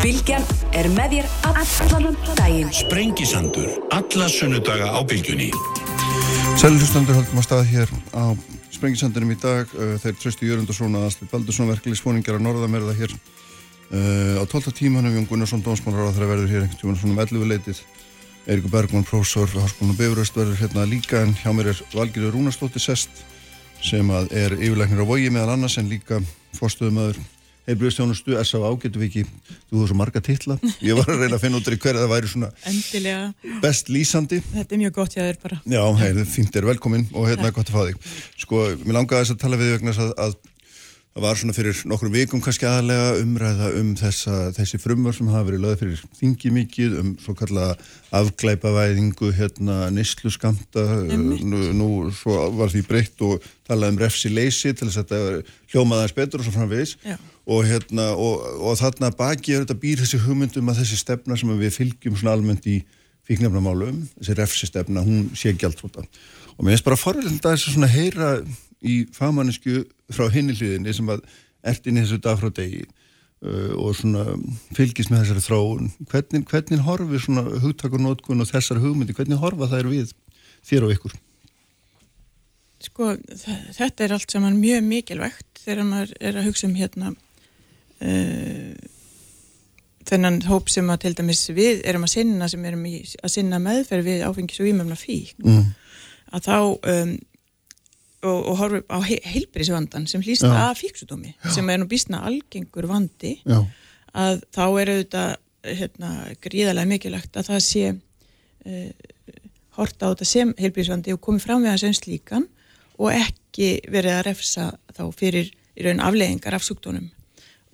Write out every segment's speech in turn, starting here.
Bilgjan er með þér allan daginn. Sprengisandur, alla sunnudaga á bylgjunni. Sælhlustandur höldum að stað hér á Sprengisandunum í dag. Uh, Þeir tröstu Jörgundarsson að Astrid Baldursson verkefliðsfóningar að norðamerða hér uh, á 12. tímanum. Jón Gunnarsson, dónsmálar á þeirra verður hér einhvern tíman svona um 11 leitið. Eirikur Bergman, Háskólan og Bifröst verður hérna líka en hjá mér er Valgirður Rúnarsdóttir Sest sem að er yfirleiknir á vogi meðal annars en líka fórstöðumöður heilbrjóðstjónustu, S.A.A. getur við ekki þú hefur svo marga titla, ég var að reyna að finna út í hverja það væri svona Endilega. best lýsandi Þetta er mjög gott hjá þér bara. Já, heyrðu, fínt er velkomin og hérna er gott að fá þig Sko, mér langaði þess að tala við vegna að, að það var svona fyrir nokkrum vikum kannski aðalega umræða um þessa, þessi frumvar sem hafa verið lögð fyrir þingi mikið um svo kallaða afglæpavæðingu hérna nýslu skamta nú, nú svo var því breytt og talaði um refsi leysi til þess að þetta hljómaði aðeins betur og svo framvegis Já. Og hérna og, og þarna baki er þetta býr þessi hugmyndum að þessi stefna sem við fylgjum svona almennt í fíknefnamálum, þessi refsi stefna hún sé gjaldfóta og mér finnst bara forvilegnd að þess að svona heyra í fagmannisku frá hinni hliðinni sem að ert inn í þessu dag frá degi uh, og svona fylgist með þessari þróun hvernig, hvernig horfir svona hugtakunótkun og þessar hugmyndi, hvernig horfa þær við þér og ykkur? Sko, þetta er allt saman mjög mikilvægt þegar maður er að hugsa um hérna þennan hóp sem að til dæmis við erum að sinna sem erum í, að sinna meðferð við áfengis og ímöfna fík Mm. að þá um, og, og horfum á he heilbrísvandan sem hlýst Já. af fíksúdómi sem er nú býstna algengur vandi Já, að þá er auðvitað hérna, gríðarlega mikilvægt að það sé uh, horta á þetta sem heilbrísvandi og komið fram við hans eins líkan og ekki verið að refsa þá fyrir í raun afleðingar af sjúkdónum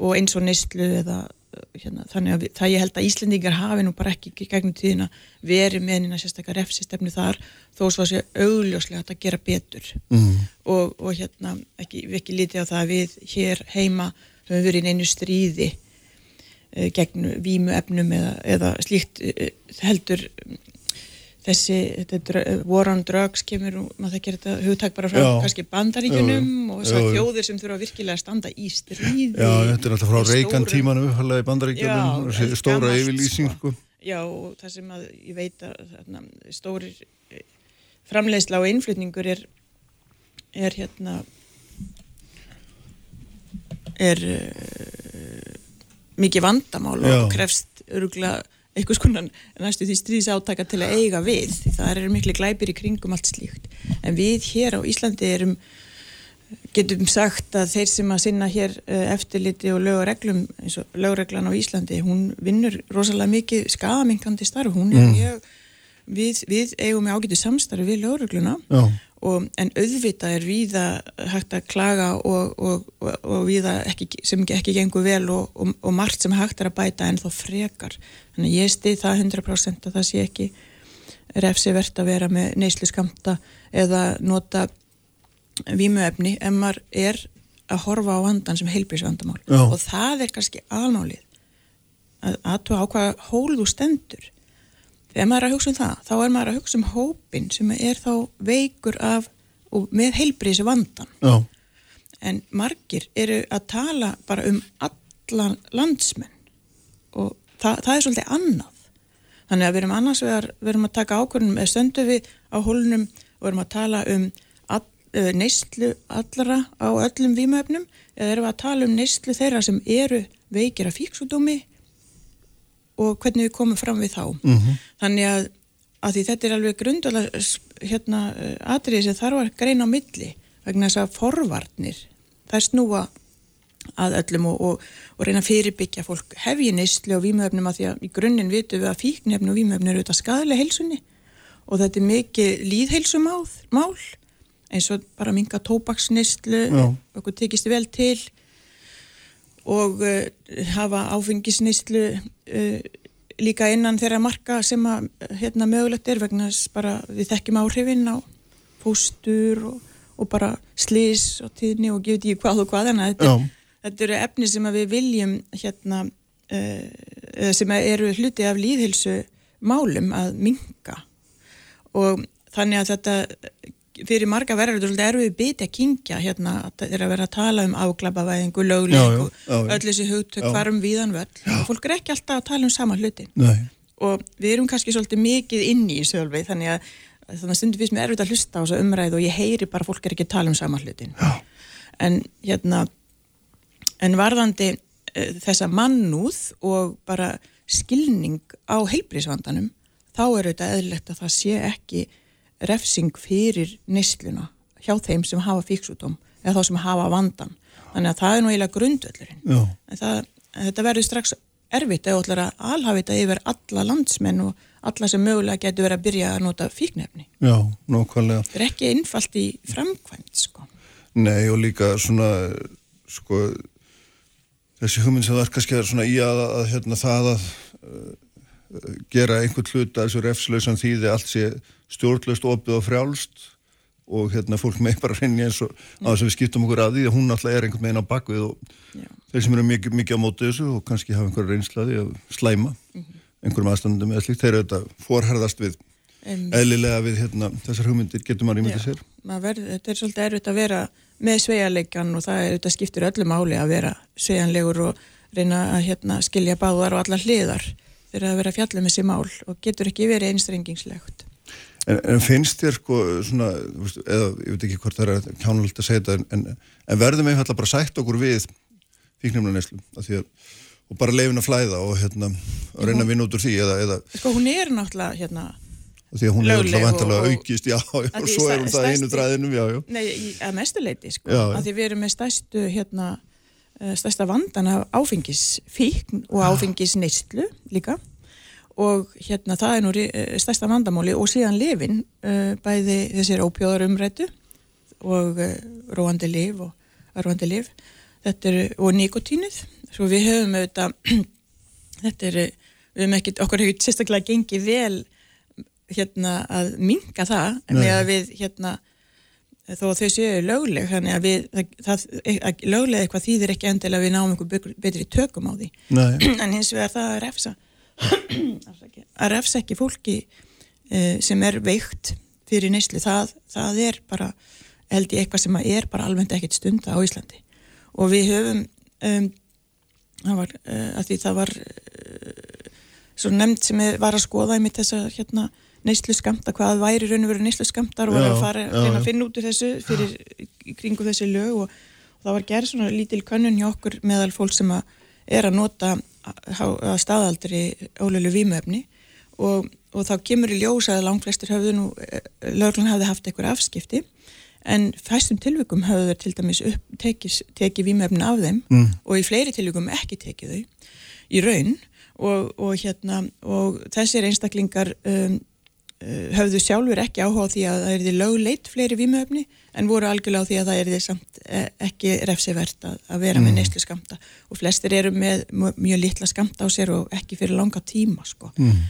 og eins og neyslu eða uh, hérna, þannig að við, það ég held að Íslendingar hafi nú bara ekki gegnum tíðina verið með nýna sérstakar refsistefnu þar þó svo að sé augljóslega að gera betur mm. og, og hérna ekki, við ekki lítið á það að við hér heima höfum verið í einu stríði uh, gegn vímuefnum eða, eða slíkt uh, heldur þessi þetta, dr- war on drugs kemur og maður þekkir þetta hugtak bara frá Já. kannski bandaríkjunum Jú, jú. og þessar þjóðir sem þurfa virkilega að standa í stríði Já, þetta er alltaf frá tímanum upphallega í bandaríkjunum, Já, stóra yfirlýsing sko. sko. Já, og það sem að ég veit að þarna, stórir eh, framleiðsla og innflutningur er er hérna er uh, mikið vandamál Já. og krefst öruglega einhvers konar næstu því stríðs átaka til að eiga við það eru miklu glæpir í kringum allt slíkt. En við hér á Íslandi erum getum sagt að þeir sem að sinna hér eh, eftirliti og lög og reglum eins og lögreglan á Íslandi hún vinnur rosalega mikið skadamingandi starf. Hún er Mm. mjög við, við eigum með ágætu samstarfi við lögregluna. Já, og, en auðvitað er víða hægt að klaga og, og, og, víða ekki, sem ekki gengur vel og, og, og margt sem hægt er að bæta en þó frekar. Þannig að ég stið það 100% að það sé ekki refsivert að vera með neyslu skamta eða nota vímuefni. Ef maður er að horfa á vandan sem heilbrísvandamál Já. og það er kannski almálið. Að aðtúa á hvaða hól þú stendur þegar maður er að hugsa um það þá er maður að hugsa um hópin sem er þá veikur af og með heilbrísi vandan já, en margir eru að tala bara um allan landsmenn og það, það er svolítið annað. Þannig að við erum annars við erum að taka ákvörðunum eða stöndum við á hólunum og erum að tala um all, uh, neyslu allra á öllum vímöfnum eða erum að tala um neyslu þeirra sem eru veikir af fíksúdómi og hvernig við komum fram við þá Mhm. þannig að, að því þetta er alveg grundalega hérna atriði sem þarf að greina á milli vegna þess að forvarnir þær snúa að öllum og, og, og reyna að fyrirbyggja fólk hefji neyslu og vímöfnum að því að í grunninn vitum við að fíknefn og vímöfnum eru auðvitað skadalega heilsunni og þetta er mikið líðheilsumál mál, eins og bara minga tóbaksneyslu Já. okkur tekist vel til og uh, hafa áfengisneyslu uh, líka innan þeirra marka sem að hérna mögulegt er vegna þess bara við þekkjum áhrifin á fóstur og, og bara slís og tíðni og gefið ekki hvað og hvað en þetta, þetta eru efni sem við viljum hérna uh, sem eru hluti af líðhilsu málum að minka og þannig að þetta fyrir marga verður þetta svolítið erfið biti að kingja hérna, er að vera að tala um afglapavæðingu, Já, lögleik já, og já, já. öll þessi hugtök víðan völl. Og fólk er ekki alltaf að tala um sama hlutin Nei, og við erum kannski svolítið mikið inn í sjálfi þannig að þannig að stundum finnst mér erfitt að hlusta á þessa umræðu og ég heyri bara fólk er ekki að tala um sama hlutin Já. en hérna en varðandi uh, þessa mannúð og bara skilning á heilbrísvandanum þá er þetta eðlilegt að það sé ekki refsing fyrir neysluna hjá þeim sem hafa fíksútum eða þá sem hafa vandan þannig að það er nú eiginlega en þetta verður strax erfitt að alhafa þetta yfir alla landsmenn og alla sem mögulega getur verið að byrja að nota fíknefni. já, nákvæmlega. Þetta er ekki innfalt í framkvæmt, sko. Nei og líka svona sko þessi hugmynd sem það er kannski svona í að, að hérna það að uh, gera einhvern hlut að þessu refslausan þýði allt sé stjórnlaust opið og frjálst og hérna fólk með bara reynja eins og á þess að við skiptum okkur að því að hún alltaf er einhvern veginn á bakvið og Já. þeir sem eru mikið, mikið á móti þessu og kannski hafa einhverja reynslaði að slæma einhverjum aðstandum eða slíkt, þeir eru þetta forherðast við Um, eðlilega við hérna þessar hugmyndir getur maður ímyndið sér verð, þetta er svolítið erfitt að vera með sveigarleikan og það er, skiptir öllu máli að vera sveiganlegur og reyna að hérna, skilja báðar og allar hliðar þegar að vera að fjalla með sér mál og getur ekki verið einstrengingslegt. En, en finnst þér sko svona, eða ég veit ekki hvort það er kjánulegt að segja þetta, en, en, verðum við alltaf bara sætt okkur við fíknumna neslu, af því að og bara leifin að flæða og hérna og reyna að vinna út úr því eða, eða Sko hún er náttúrulega hérna, því að hún er alltaf og- aukist, já, já Að og svo er hún það einu dræðinum, já, já. Nei, í, að mestu leiti sko, Já, að því við erum með stærstu hérna, eh, stærsta vandan af áfengisfíkn og áfengisneistlu líka og hérna það er nú eh, stærsta vandamóli og síðan lifin uh, bæði þessir ópjóðar umrættu og uh, róandi lif og róandi lif þetta er, og nikotínið svo við höfum auðvitað þetta er, við höfum ekkit, okkur hefur sérstaklega gengið vel hérna að minka það Nei. með að við hérna þó þau séu lögleg þannig að við, það, að lögleg eitthvað þýðir ekki endilega að við náum einhver betri- tökum á því Nei, en hins vegar það að refsa Afsakið. Að refsa ekki fólki uh, sem er veikt fyrir neyslu, það, það er bara held ég eitthvað sem er bara almennt ekkit stunda á Íslandi. Og við höfum um, það var, uh, að því það var uh, svo nefnd sem var að skoða einmitt þess að hérna neyslu skamta, hvað væri raun og veru neyslu skamtar og var að fara já, að finna út úr þessu fyrir í kringu þessi lög. Og, og það var gerð svona lítil könnun hjá okkur meðal fólk sem að er að nota að staðaldri ólölu vímöfni og, og þá kemur í ljós að langflestir höfðu nú löglan hafði haft einhver afskipti en fæstum tilvikum höfðu þeir til dæmis upp, tekið, tekið vímöfni af þeim Mm. og í fleiri tilvikum ekki tekið þau í raun og, og hérna og þessir einstaklingar um, höfðu sjálfur ekki áhuga á því að það er því lögleit fleiri vímöfni en voru algjörlega á því að það er því samt eh, ekki refsivert að, að vera með neyslu skamta og flestir eru með mjög- litla skamta á sér og ekki fyrir langa tíma sko. mm.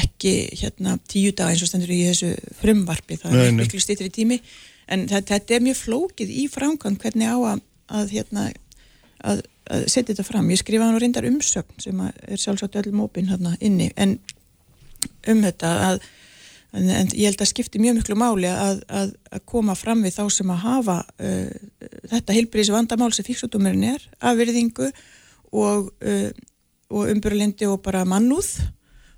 ekki hérna tíu dag eins og stendur í þessu frumvarpi það er miklu stýttri tími en þetta, þetta er mjög flókið í framkvæmd hvernig á að, að hérna að, að setja þetta fram. Ég skrifaði nú reyndar umsögn sem er sjálfsagt öllum opinn hérna inni en um þetta að en, en ég held að skipti mjög miklu máli að, að, að koma fram við þá sem að hafa uh, þetta heilbriðis vandamál sem fíksútumurinn er af virðingu og, uh, og umbyrlindi og bara mannúð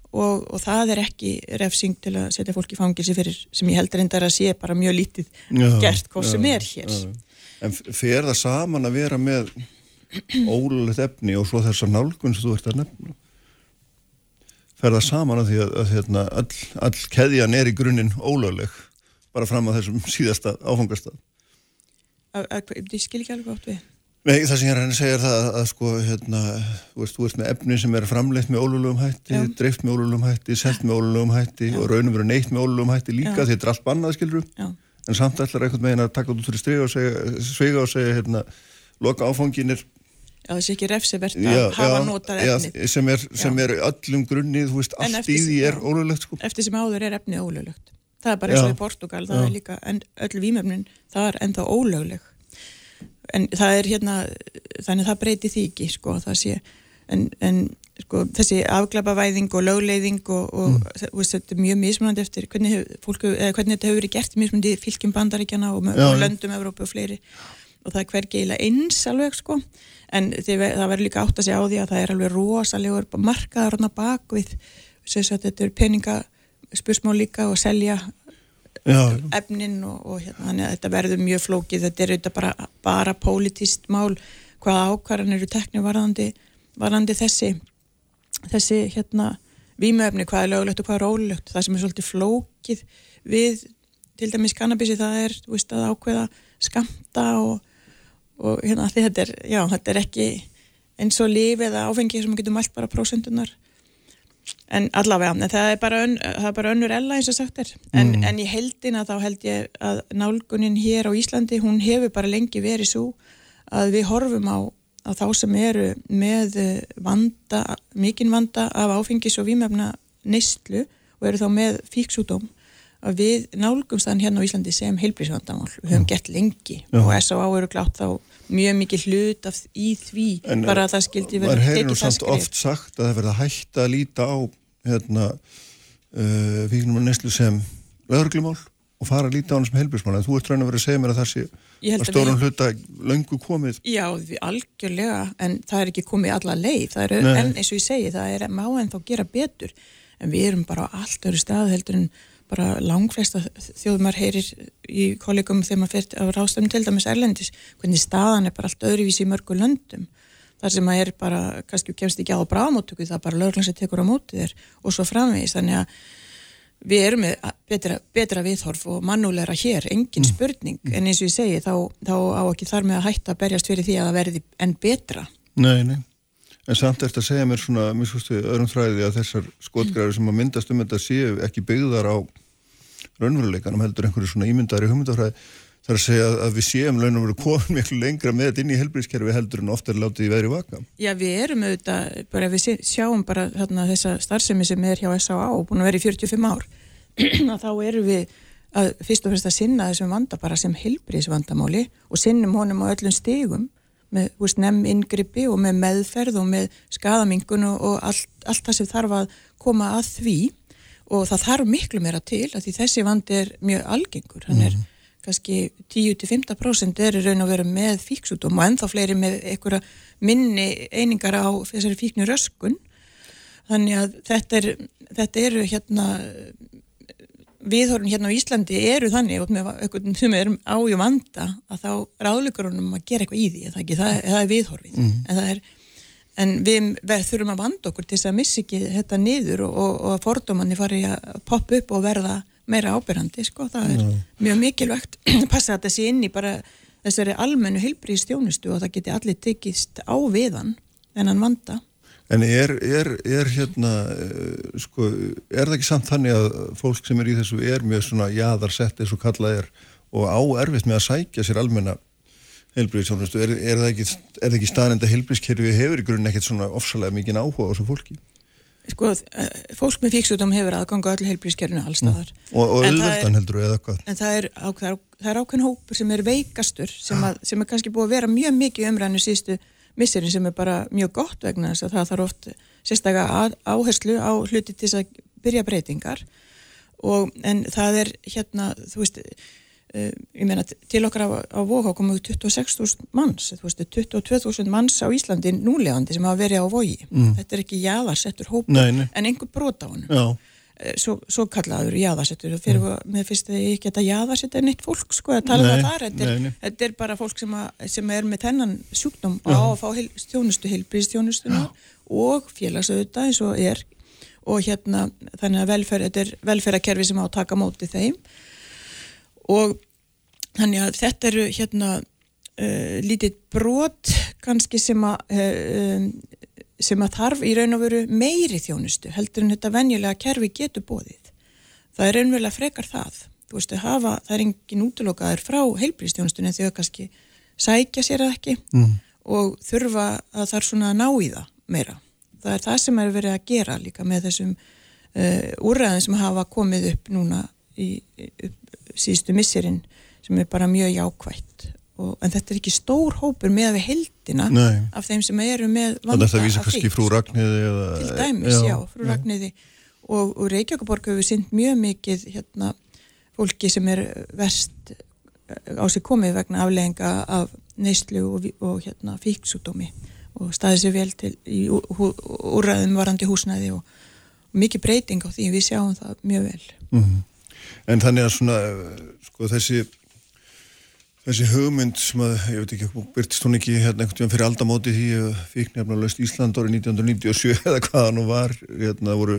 og, og það er ekki refsing til að setja fólk í fangilsi fyrir sem ég heldur reyndar að sé bara mjög lítið Já, gert hvað sem já, er hér. já. En fer það saman að vera með ólulegt efni og svo þessar nálgun sem þú ert að nefna? Fer það saman að því að, að hérna, all, all keðjan er í grunninn ólögleg bara fram að þessum síðasta að, ég skil ekki alveg átt við. Nei, það sem ég segja er það að, að sko, hérna, þú veist, þú ert með efni sem er framleitt með ólulegum hætti, Já. dreift með ólulegum hætti, selt með ólulegum hætti og raunum verið neitt með ólulegum hætti líka Já. því þetta er allt bannað, skilur Já. en samt ætlar einhvern veginn að taka út fyrir striga og segja, svega og segja, hérna, loka áfangin er Já, það sé ekki refsivert að hafa notað já, efnið. sem er, sem er öllum grunni, þú veist, En allt í því er já. ólulegt, sko. eftir sem áður er efnið ólöglegt. Það er bara eins og Já. í Portugal, það Já. er líka, en öll vímöfnin, það er ennþá ólögleg. En það er hérna, þannig að það breyti því ekki, sko, það sé, en, en sko, þessi afglapavæðing og lögleiðing og, og mm. veist, þetta er mjög mismunandi eftir hvernig, hef, fólku, hvernig þetta hefur verið gert mismunandi fylgjum bandaríkjana og, Já, og já. löndum Evrópu og fleiri og það er hvergi eiginlega eins alveg sko en það verður líka átt að segja á því að það er alveg rosalegur markaðar hann bak við. Þess að þetta er peninga spursmál líka og selja Já, efnin og, og hérna, þetta verður mjög flókið, þetta er auðvitað bara, bara pólitíst mál, hvaða ákvarðan eru tekni varðandi, varðandi þessi, þessi hérna vímöfni, hvað er löglegt og hvað er ólöglegt. Það sem er svolítið flókið við til dæmis kannabisi það er veist, að ákveða skamta og, og hérna því þetta er já, þetta er ekki eins og líf eða áfengi sem við getum allt bara prósendunar en allavega, en það er bara, ön, það er bara önnur ella eins og sagt er. En, en í heldina þá held ég að nálgunin hér á Íslandi, hún hefur bara lengi verið svo að við horfum á, á þá sem eru með vanda, mikinn vanda af áfengis og vímefna neyslu og eru þá með fíksúdóm að við nálgumst þann hérna á Íslandi sem heilbrísvandamál, við höfum gert lengi Já. og S.A.A. eru klátt þá mjög mikið hlut af, í því En, bara að það skildi verið heyrir nú tekið það samt skref. oft sagt að það verða hægt að líta á hérna uh, fíknum og neslu sem lögreglumál og fara að líta á hann sem helbrísmál en þú ert raun að vera að segja mér að það sé að að stórum hluta löngu komið Já, við algjörlega, en það er ekki komið alla leið, það er, en eins og ég segi, það er má en þá gera betur, en við erum bara á allt öru stað heldur en bara langflesta þjóðumar heyrir í kollegum þegar maður fyrir á ráðstöfum til dæmis Erlendis, hvernig staðan er bara allt öðruvísi í mörgu löndum, þar sem maður er bara, kannski kemst ekki á bráðmóttöku, það bara löglan sem tekur á móti þér og svo framvegis, þannig að við erum með betra, betra viðhorf og mannúleira hér, engin spurning. En eins og ég segi, þá, þá á ekki þar með að hætta að berjast fyrir því að það verði enn betra. Nei, nei. En samt eftir að segja mér svona, mér svo stu, öðrum þræði að þessar skotgræður sem að myndast um þetta séu ekki byggðar á raunveruleikanum heldur einhverju svona ímyndari hugmyndafræði. Það er að segja að við séum launum verið komin miklu lengra með þetta inn í helbriðskerfi heldur en ofta er látið í veðri vaka. Já, við erum auðvitað, bara við sjáum bara þarna þessa starfsemi sem er hjá S.A.A. og búin að vera í 45 ár að þá erum við að fyrst og fremst að sinna þessum vanda bara sem heilbriðsvandamáli og sinnum honum á öllum stigum með veist, nefn inngripi og með meðferð og með skadamingun og, og allt, allt það sem þarf að koma að því. Og það þarf miklu meira til að því þessi vandi er mjög algengur. Hann er kannski 10-15% er í raun og veru með fíksútum og ennþá fleiri með einhverja minni einingar á þessari fíknu röskun þannig að þetta, er, þetta eru hérna viðhorfin hérna á Íslandi eru þannig og með einhvern sem er á í vanda að þá ráðleikur honum að gera eitthvað í því það, ekki, það, það er viðhorfið. En, það er, en við, við þurfum að vanda okkur til þess að missa ekki þetta niður og, og, og að fordómanni fari að poppa upp og verða meira ábyrrandi sko. það er mjög mikilvægt að passa að þetta sé inn í bara þessari almennu heilbríðstjónustu og það geti allir tekist á viðan þennan vanda En er, er, er hérna, uh, sko, er það ekki samt þannig að fólk sem er í þessu er mjög svona jaðarsett eins og kallað er og á erfitt með að sækja sér almenna heilbríðsjónustu, er, er það ekki, ekki staðnenda heilbríðskerfi hefur í grunn ekkert svona ofsalega mikið áhuga á þessu fólki? sko, eh, fólk með fíksútum hefur aðganga öll heilbríðskerfinu allstaðar Og, og er- auðveldan heldur eða hvað? en það er, á, það er ákveðin hópur sem er veikastur sem, að, sem er kannski búið að vera mjög mikið umræðinu síðustu misserin sem er bara mjög gott vegna þess að það þarf oft sérstaklega áherslu á hluti til þess að byrja breytingar. Og en það er hérna þú veist uh, ég meina til okkar á, á Vóhá komu 26.000 manns þú veist 22.000 manns á Íslandi núlegandi sem hafa verið á Vógi þetta er ekki Nei, nei. en einhver brot á hann svo, svo kallaður jaðarsettur og fyrir mm. með fyrst að ég geta jaðarsetta neitt fólk sko að tala um það þetta er, þetta er bara fólk sem, að, sem er með þennan sjúkdóm á að fá heil, þjónustu heilbríðstjónustuna og félagsauðvitað eins og er. Og hérna þannig að velferð, þetta er velferðarkerfi sem á að taka móti þeim. Og þannig að þetta eru hérna uh, lítið brot kannski sem að uh, sem að þarf í raun og veru meiri þjónustu heldur en þetta venjulega kerfi getur bóðið. Það er raunverulega frekar það. Þú veist, að hafa, það er engin útlokaður frá heilbríðstjónustunni þegar kannski sækja sér það ekki mm. og þurfa að það er svona að ná í það meira. Það er það sem er verið að gera líka með þessum uh, úrræðin sem hafa komið upp núna í, síðustu misserinn sem er bara mjög jákvætt og, en þetta er ekki stór hópur með við heldina Nei. af þeim sem eru með Þannig vanda að það vísa af kannski frú Ragnhiði eða... til dæmis, já, frú Ragnhiði og, og Reykjavíkuborg hefur synd mjög mikið hérna, fólki sem er verst á sig komið vegna aflegginga af neyslu og, og hérna, fíksúdómi og staðið sér vel til í ú- hú- úrræðum varandi húsnæði og, mikið breyting á því, við sjáum það mjög vel. Mhm. En þannig að svona, eh, sko, þessi, þessi hugmynd sem að, ég veit ekki, byrtist hún ekki hérna einhvern tíðan fyrir aldamóti því að fíknefna löst Ísland árið 1997 eða hvað nú var, hérna voru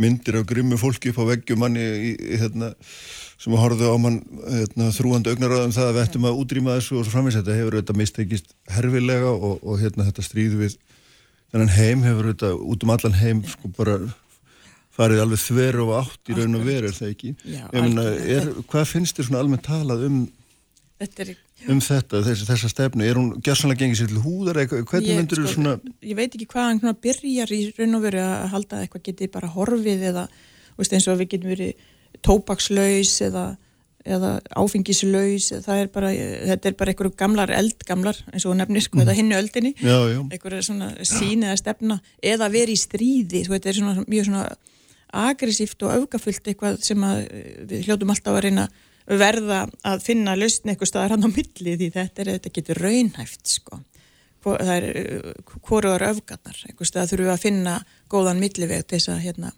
myndir af grimmu fólki upp á veggjum manni í, hérna, sem að horfðu á mann hérna, þrúandi augnaráðum það að við ættum að útrýma þessu og svo framins þetta hefur þetta mistekist herfilega og, og hérna þetta stríð við þennan heim hefur þetta út um allan heim sko bara farið alveg þver og átt í raun og veru er það ekki? Já, Ég algjörlega. er, hvað finnst þér svona almennt talað um, Þetta er um þetta, þess, þessa stefnu? Er hún gerðsannlega gengið sér til húðar eða hvernig Ég, myndir þú sko, svona ég veit ekki hvað hann byrjar í raun og veru að halda að eitthvað geti bara horfið eða veist, eins og við getum verið tóbakslaus eða, eða áfengislaus það er bara, þetta er bara einhverju gamlar eldgamlar eins og þú nefnir sko, þetta hinnu öldinni. Einhverja svona sín eða stefna eða verið í stríði sko, þetta er svona mjög svona agressíft og öfgafullt eitthvað sem að við hljótum alltaf að reyna að verða að finna lausn eitthvað staðar hann á milli því þetta, er, þetta getur raunhæft sko. Það er hvoruðar öfgarnar eitthvað staðar þurfum við að finna góðan milliveg til þess að hérna,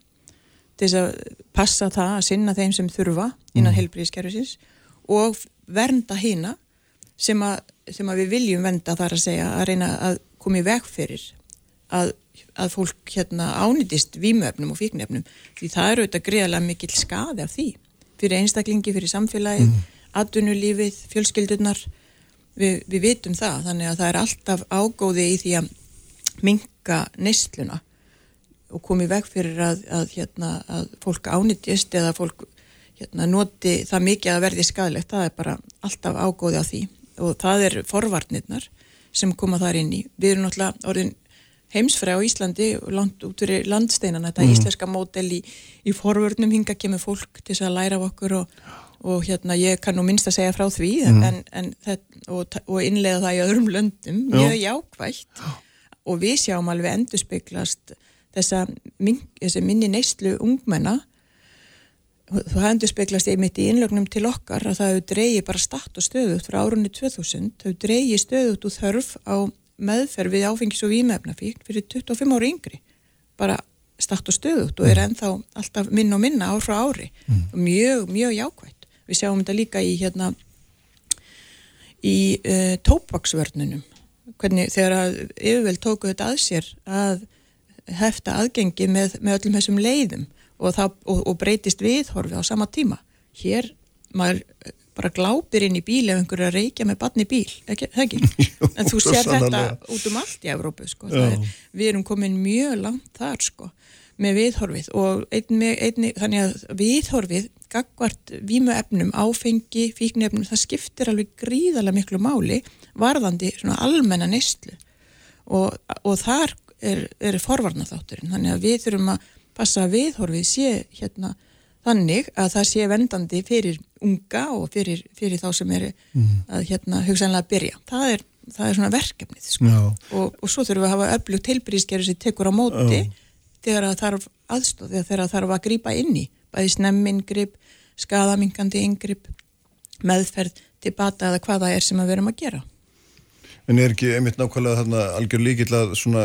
til þess að passa það að sinna þeim sem þurfa innan mm. heilbríðiskerfisins og vernda hína sem, sem að við viljum vernda þar að segja að reyna að koma í veg fyrir að, að fólk hérna ánýtist vímöfnum og fíknefnum því það eru auðvitað greiðlega mikill skaði af því fyrir einstaklingi, fyrir samfélagið mm. atvinnulífið, fjölskyldurnar við, við vitum það þannig að það er alltaf ágóði í því að minka neysluna og komi veg fyrir að, að, hérna, að fólk ánýttist eða fólk hérna, noti það mikið að verði skadilegt, það er bara alltaf ágóði á því og það er forvarnirnar sem koma þar inn í. Við erum náttúrulega orðin heimsfræ á Íslandi langt út fyrir landsteinan, þetta íslenska mótel í, í forvörnum hinga kemur fólk til að læra af okkur og, og hérna ég kann nú minnst að segja frá því en, en, þetta, og, og innlega það í öðrum löndum, mjög jákvætt. Og við sjáum alveg endurspeglast þessa min, þessi minni neyslu ungmenna. Það endurspeglast einmitt í innlögnum til okkar að það hefur dreigið bara statt og stöðut frá árunni 2000, það hefur dreigið stöðut úr þörf á meðferð við áfengis og vímefnafík fyrir 25 ári yngri. Bara statt og stöðut og er ennþá alltaf minna og minna ár frá ári. Og mjög, mjög jákvætt. Við sjáum þetta líka í hérna í uh, tópaksvörnunum hvernig þegar að yfirvel tóku þetta að sér að hefta aðgengi með, með öllum þessum leiðum og, það, og, og breytist viðhorfi á sama tíma. Hér maður eh, bara glápir inn í bíl ef einhverju að reykja með batni bíl ekki, ekki, Jú, en þú sér þetta út um allt í Evrópu sko. Er, við erum komin mjög langt þar sko, með viðhorfið. Og einni, einni, þannig að viðhorfið gagvart vímuefnum, áfengi, fíknuefnum, það skiptir alveg gríðarlega miklu máli varðandi svona almenna neyslu. Og, og þar er, er forvarnaþátturinn, þannig að við þurfum að passa að viðhorfið sé hérna þannig að það sé vendandi fyrir unga og fyrir, fyrir þá sem eru að hérna hugsanlega byrja. Það er, það er svona verkefnið sko. Og, og svo þurfum við að hafa öflugt tilbrískeru sem tekur á móti þegar það þarf aðstóð, þegar það þarf að grípa inn í, bæði snemmingrip, skadamingandi ingrip, meðferð til bata eða hvað það er sem við erum að gera. En er ekki einmitt nákvæmlega þarna algjör líkill að svona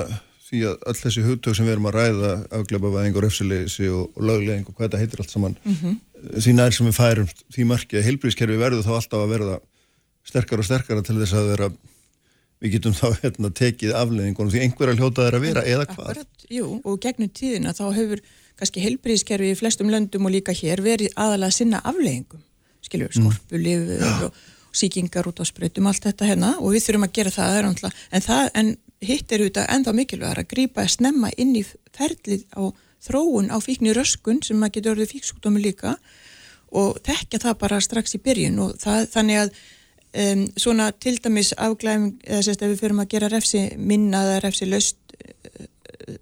því að öll þessi hugtök sem við erum að ræða afgleipavæðing og refsileysi og, lögleðing og hvað þetta heitir allt saman Mhm. því nær sem við færum því marki að heilbríðskerfi verður þá alltaf að verða sterkar og sterkara til þess að vera við getum þá hérna, tekið afleðingunum því einhverja hljóta þeir að vera eða hvað? Akkurat, jú, og gegnum tíðina þá hefur kannski heilbríðiskerfi í flestum löndum og líka hér verið aðalega að sinna afleggingum, skiljur, skorpulif og, og síkingar út á sprautum, allt þetta hérna og við þurfum að gera það, það er náttúrulega- en, það, en hitt er auðvitað ennþá mikilvægur að grípa að snemma inn í ferlið á þróun á fíkni röskun sem að geta orðið fíksúkdómi líka og tekja það bara strax í byrjun og það, þannig að um, svona til dæmis afglæðum eða sérst ef við fyrir að gera refsi minna eða refsi löst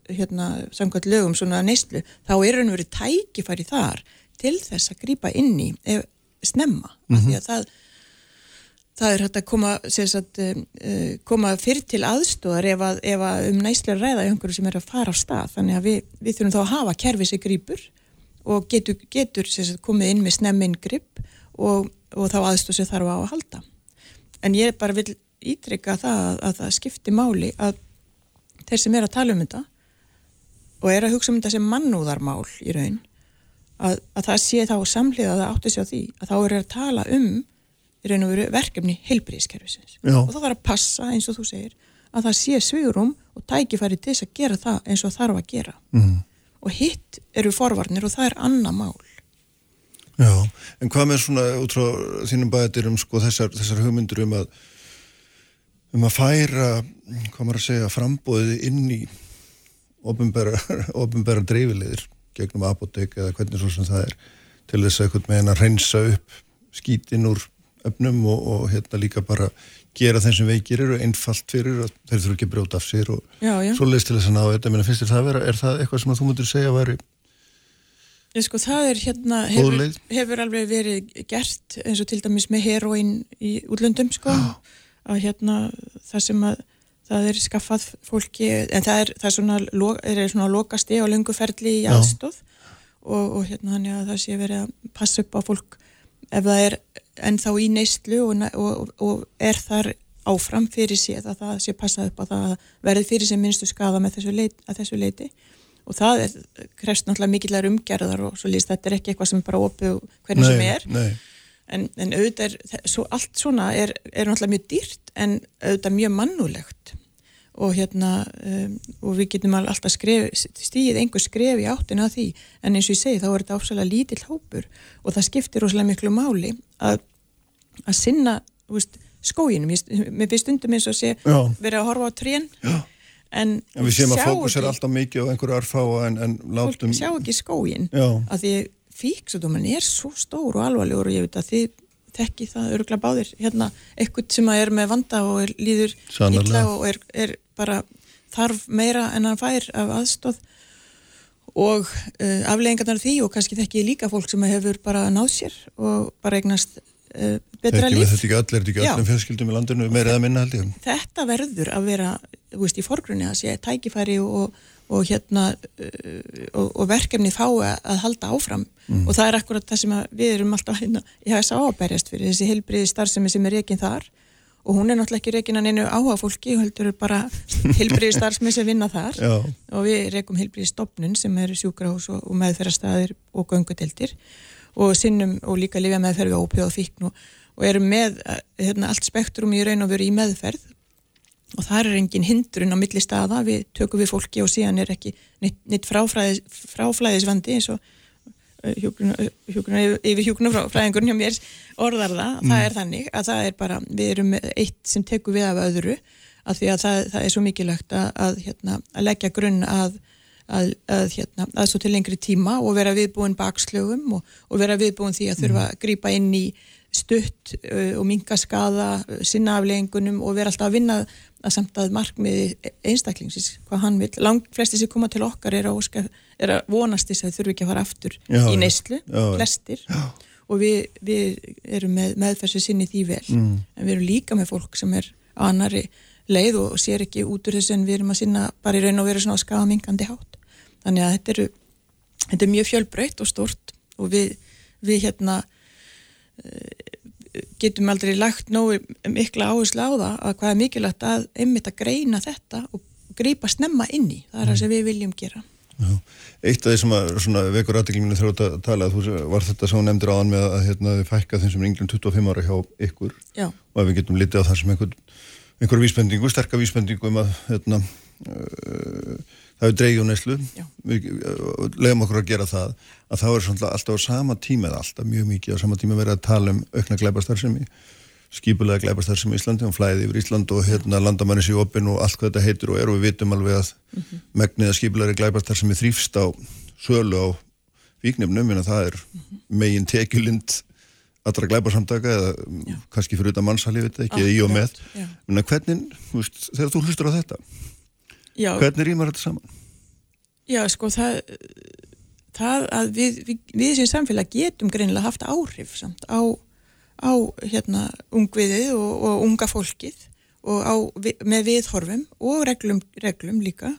hérna samkvæmt lögum svona neyslu þá er raun og verið tækifæri þar til þess að grípa inn í ef, snemma mm -hmm. því að það það er hægt að koma, sagt, uh, koma fyrir til aðstóðar ef, að, ef að um næslega ræða einhverju sem er að fara á stað. Þannig að við, við þurfum þá að hafa kerfið sig grýpur og getur, getur sagt, komið inn með snemminn grýp og, og þá aðstóð sem þarf á að halda. En ég bara vil ítrykka það að, að það skipti máli að þeir sem er að tala um þetta og er að hugsa um þetta sem mannúðarmál í raun að, að það sé þá samhliða að það átti sig á því að þá er að tala um í raun og veru verkefni heilbríðiskerfisins og það var að passa eins og þú segir að það sé svigurum og tækifæri til þess að gera það eins og þarf að gera. Mm. og hitt eru forvarnir og það er annað mál. Já, en hvað með svona út frá þínum bæðir um sko þessar, þessar hugmyndur um að um að færa, hvað maður að segja frambóðið inn í ofinbæra dreifilegir gegnum apotek eða hvernig svo sem það er til þess að einhvern veginn að reynsa upp skítinn úr öfnum og, og hérna líka bara gera þeim sem veikir eru einfalt fyrir að þeir þurfa ekki að brjóta af sér og já, já. svo leist til þess að ná þetta, menn finnst þér það að vera, er það eitthvað sem þú mútur segja að veri Ég sko það er hérna hefur, hefur alveg verið gert eins og til dæmis með heroin í útlöndum sko. Já. að hérna það sem að það er skaffað fólki en það er, það er svona, er svona lokasti og lunguferli í aðstóð og, og hérna þannig að það sé verið að passa upp á fólk ef það er ennþá í neistlu og, og, og er þar áfram fyrir sér að það sé passað upp að það verði fyrir sér minnstu skafa með þessu leiti, þessu leiti og það er, krefst náttúrulega mikillar umgerðar og svo líst þetta er ekki eitthvað sem bara opið hvernig sem er. en, en auðvitað er, svo, allt svona er, er náttúrulega mjög dýrt en auðvitað mjög mannulegt og hérna um, og við getum alltaf skref, stíðið einhver skref í áttina að því. En eins og ég segi þá er þetta áfsalega lítill hópur og það skiptir rosalega miklu máli að, að sinna veist, skóginum, mér finnst stundum eins og sé verið að horfa á trén en, en við séum að fókus er alltaf mikið á einhverju arfáa en, en látum sjá ekki skógin að því fíksudumann er svo stór og alvarlegur og ég veit að þið þekki það öruglega báðir. Hérna, eitthvað sem er með vanda og er, líður illa og er, er bara þarf meira en hann fær af aðstóð og uh, afleggingarnar því og kannski þekki líka fólk sem hefur bara náð sér og bara eignast uh, betra líf. Þetta er ekki allir, þetta er ekki allir fjölskyldum í landinu meira eða minna held ég. Þetta verður að vera, þú veist, í forgrunni að sé tækifæri og, og hérna uh, og, og verkefni fái að halda áfram mm. og það er akkurat það sem við erum alltaf hérna, ég hafa þess að áberjast fyrir þessi heilbriði starfsemi sem er ekki þar og hún er náttúrulega ekki reikin að neina áhuga fólki, hún heldur bara hilbriði starfsmenn sem vinna þar. Já. og við reikum hilbriði stopnun sem er sjúkrahús og, og meðferðarstaðir og göngudeldir og sinnum og líka lifja meðferð og ópjóð og fíkn og, og erum með hérna, allt spektrum í raun og veru í meðferð. Og það er engin hindrun á milli staða, við tökum við fólki og síðan er ekki neitt, neitt fráflæðisvandi eins og hjúgruna, hjúgruna, yfir hjúgrunafræðingurinn hjá mér orðar það, mm. það er þannig að það er bara, við erum eitt sem tekur við af öðru af því að það, það er svo mikilvægt að, að, hérna, að leggja grunn að, að hérna, svo til lengri tíma og vera viðbúin bakslögum og, og vera viðbúin því að þurfa að grýpa inn í stutt uh, og minga skada sinna afleggingunum og vera alltaf að vinna að samt að markmiði einstaklingsins, hvað hann vil, langt flesti sem koma til okkar er að, óska, er að vonast þess að þurfi ekki að fara aftur já, í neyslu, flestir. Og við, við erum með meðferðsvið sinni því vel, mm. en við erum líka með fólk sem er á annari leið og sér ekki út úr þess en við erum að sinna bara í raun og vera svona á skafamingandi hátt. Þannig að þetta, eru, þetta er mjög fjölbreytt og stort og við, við hérna getum aldrei lagt nógu mikla áherslu á það að hvað er mikilvægt að einmitt að greina þetta og greipa snemma inn í, það er það sem við viljum gera Já. Eitt af því sem að vekur aðdeglinginu þrótt að tala þú var þetta sem nefndir áðan með að hérna, við fækka þeim sem er ynglum 25 ára hjá ykkur Já. og ef við getum litið á það sem einhver, einhver vísbendingu, sterkar vísbendingu um að hérna, uh, það er dreigju neslu við leiðum okkur að gera það að þá er alltaf á sama tíma eða alltaf mjög mikið á sama tíma verið að tala um aukna glæbarstarfsemi skipulega glæbarstarfsemi í Íslandi og flæði yfir Ísland og hérna landamænis í opin og allt hvað þetta heitir og er og við vitum alveg að mm -hmm. megniða skipulega glæbarstarfsemi þrýfst á sölu á viknefnum en það er mm -hmm. megin tekjulind allra glæbarsamtaka eða Já. kannski fyrir utan mannsalli, veit ekki, eða í og með en hvernig, veist, þegar þú hlustur á þetta Já. Hvernig rýmar þetta saman? Já, sko, það, það að við, við, við sem samfélag getum greinilega haft áhrif samt á, á hérna ungviðið og, og unga fólkið og á, með viðhorfum og reglum, reglum líka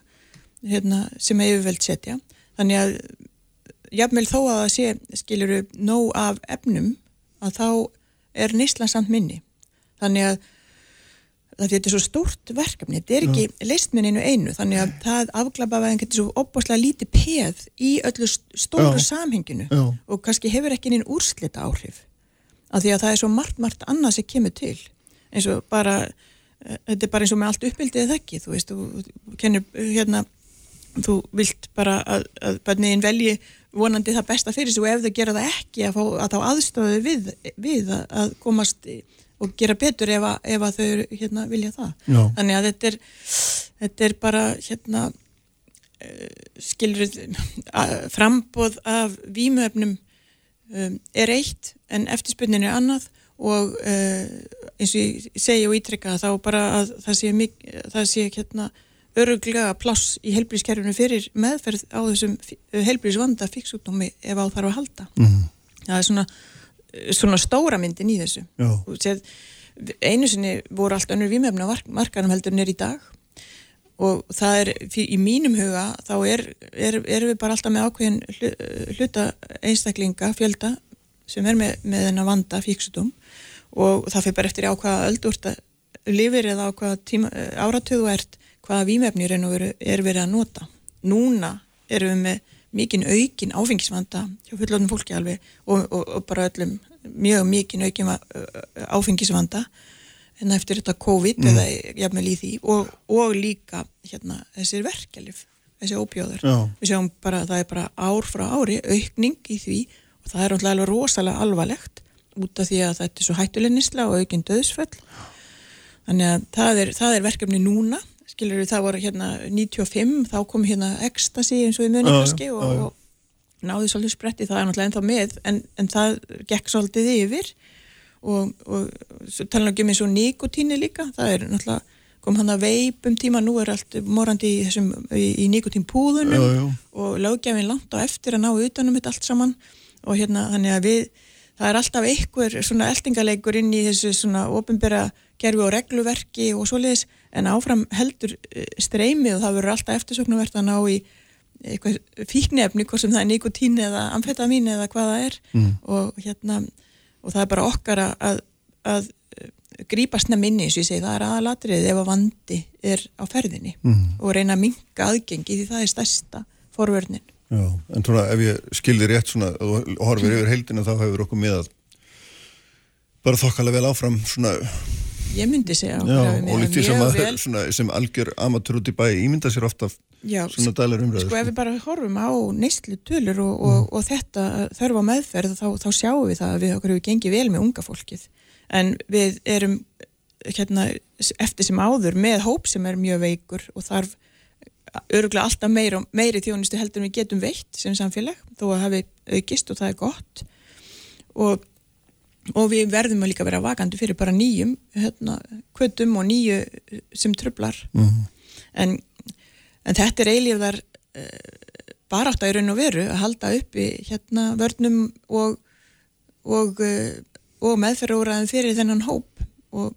hérna, sem yfirveld setja. Þannig að jafnvel þó að það sé skiluru nóg af efnum að þá er neyslan samt minni. Þannig að þetta er svo stórt verkefni, þetta er ekki leist með einu þannig að það afglapavæðin getur svo opbáslega lítið peð í öllu st- stóru Já. samhenginu Já. og kannski hefur ekki neinn úrslita áhrif af því að það er svo margt, margt annað sem kemur til eins og bara eh, þetta er bara eins og með allt uppbyldið eða ekki þú veist, þú, kennir eh, hérna þú vilt bara að, að bönniðin velji vonandi það besta fyrir sig og ef þau gera það ekki að, fá, að þá aðstöðu við, við að, að komast og gera betur ef að, ef að þau hérna, vilja það. Já. Þannig að þetta er, þetta er bara hérna skilur frambóð af vímuefnum um, er eitt en eftirspunnin er annað og uh, eins og ég segi og ítrekka þá bara að það sé, mik- það sé hérna öruglega pláss í helbriðskerfinu fyrir meðferð á þessum helbriðsvanda fíksúkdómi ef á þarf að halda. Mhm. Það er svona, svona stóra myndin í þessu. Séð, einu sinni voru allt önnur vímefna markarum heldur en er í dag og það er í mínum huga þá er, er, erum við bara alltaf með ákveðin hlu- hluta einstaklinga, fjölda sem er með, með þennan vanda fíksudum og það fyrir bara eftir á hvaða öldurta lifir eða á hvaða tíma, áratöðu ert hvaða vímefni er, er verið að nota. Núna erum við með mikinn aukin áfengisvanda hjá fullorðnum fólki alveg og, og, og bara öllum mjög mikinn aukin va- áfengisvanda en eftir þetta COVID eða jafnvel í því og, og líka hérna þessir verkjalif, þessi óbjóður Já. við sjáum bara að það er bara ár frá ári aukning í því og það er alveg rosalega alvarlegt út af því að þetta er svo hættuleg nýsla og aukinn döðsföll þannig að það er, það er verkefni núna. Skilur við það voru hérna 95 þá kom hérna ecstasy eins og við munum kannski og, og náðu svolítið spretti það er náttúrulega ennþá með en, en það gekk svolítið yfir og, og tala ekki um eins og nikotíni líka það er náttúrulega kom hann að veip um tíma, nú er allt morandi í, þessum, í, í nikotínpúðunum Já, já. og lögjafinn langt á eftir að ná utanum þetta allt saman og hérna þannig að við það er alltaf einhver svona eldingaleikur inn í þessu svona ofinbera gerfi og regluverki og svoleiðis en áfram heldur eh, streymið og það verður alltaf eftirsöknuvert að ná í eitthvað fíknefni, hvort sem það er nikotín eða amfetamin eða hvað það er mm. og hérna og það er bara okkar að, að, að grípa snemminni, eins og ég segi, það er aðalatrið ef að vandi er á ferðinni mm. og reyna að minka aðgengi því það er stærsta forvörnin. Já, en svona ef ég skildi rétt svona og horfir yfir heildina þá hefur okkur miðað bara þokkalega vel áfram svona, Ég myndi segja og lítið sem, að, svona, sem algjör amatur út í bæ ímynda sér ofta Já, svona dælar umræður. sko ef við bara horfum á neyslu tölur og, og, og þetta þörfa meðferð þá, þá sjáum við það að við okkur hefur gengið vel með unga fólkið. En við erum hérna, eftir sem áður með hóp sem er mjög veikur og þarf öruglega alltaf meiri, meiri þjónustu heldur en við getum veitt sem samfélag þó að hafi aukist og það er gott. Og, og við verðum að líka vera vakandi fyrir bara nýjum hérna, kvötum og nýju sem trublar en, en þetta er eilífðar uh, barátt að í raun og veru að halda uppi hérna vörnum og, og, uh, og meðferðúræðin fyrir þennan hóp og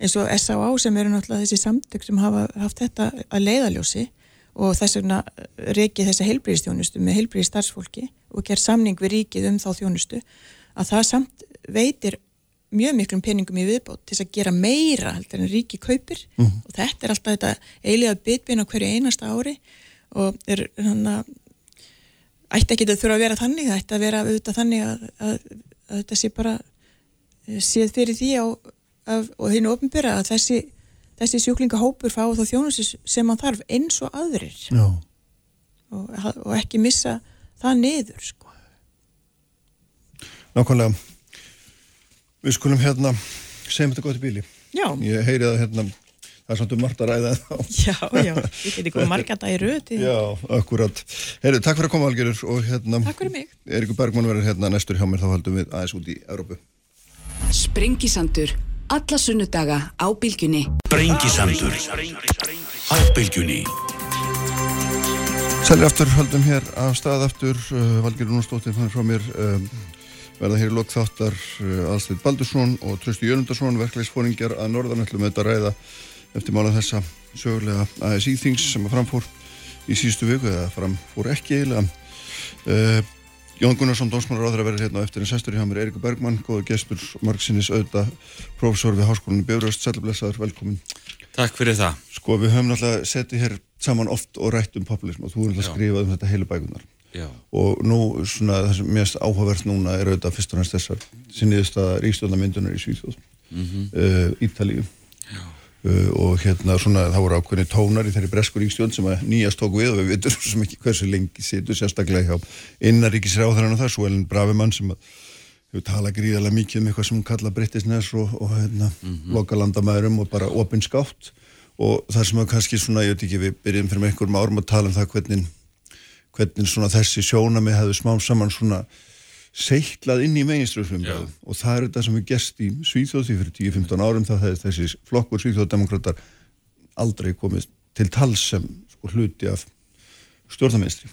eins og S.A.A. sem eru náttúrulega þessi samtök sem hafa haft þetta að leiðaljósi og þess vegna reikið þessa heilbríðistjónustu með heilbríði starfsfólki og ger samning við ríkið um þá þjónustu að það samt veitir mjög miklum peningum í viðbót til að gera meira heldur en ríki kaupir. Og þetta er alltaf þetta eiliga bitbin á hverju einasta ári og er hann að ætti ekki að þurfa að vera þannig, það ætti að vera auðvitað þannig að, að, að þetta sé bara eh, séð fyrir því á, af, og hinn ofinbyrra að þessi, þessi sjúklingahópur fá þá þjónusis sem hann þarf eins og aðrir. Og, og ekki missa það niður sko. nákvæmlega við skulum hérna segjum þetta gott í bíli Já, ég heyri það hérna það er samt um margt að ræða þá já, já, ég geti komið marga dag í röð Já, akkurat. Heyrðu, takk fyrir að koma Algerur og hérna Takk fyrir mig. Eiríkur Bergmann verður hérna næstur hjá mér þá haldum við aðeins út í Európu Sprengisandur. Alla sunnudaga á bylgjunni. Sprengisandur á bylgjunni Sælir aftur, höldum hér af stað aftur uh, Valgerur Nústóttir fann frá mér um, verða hér í lok þáttar Alsteit Baldursson og Trösti Jörgundarsson verklegsfóringjar að norðan ætlum við þetta ræða eftir mála þessa sögulega ASI Things sem að framfór í síðustu viku eða framfór ekki eiginlega. Uh, Jón Gunnarsson, dómsmálar áður að vera hérna eftir en sestur hjá mér Eirikur Bergmann, góða gestur Marksinnis auða, profesor við Háskólinni Björnust, sælblessaður, velkomin. Takk fyrir það. Sko við höfum náttúrulega settið hér saman oft og rætt um populism og þú er náttúrulega skrifað um þetta heilu bækunar Já. og nú svona það sem mest áhugavert núna er auðvitað fyrst og næst þessar sinniðist að ríkstjóðnamyndunar í Svíþjóð mm -hmm. uh, Ítalíu uh, og hérna svona það voru ákveðni tónar í þeirri bresku ríkstjón sem að nýjast tók við og við veitum svo mikið hversu lengi situr sérstaklega hjá innaríkisráðurinn og það, svo Elin Bravimann sem að hefur talað gríðarlega mikið um eitthvað sem hún kalla Brittisnes og, og hérna mm -hmm. lokalandamærum og bara opinskátt og það sem að kannski svona, ég veit ekki, við byrjum fyrir með einhverjum árum að tala um það hvernig hvernig svona þessi sjónami hefðu smám saman svona seiklað inn í meginströðsflumræðu og það er þetta sem við gest í Svíþjóði fyrir 10-15 árum það hefði þessi flokkur Svíþjóðdemokrater aldrei komið til tals sem sko hluti af stjórnaminstri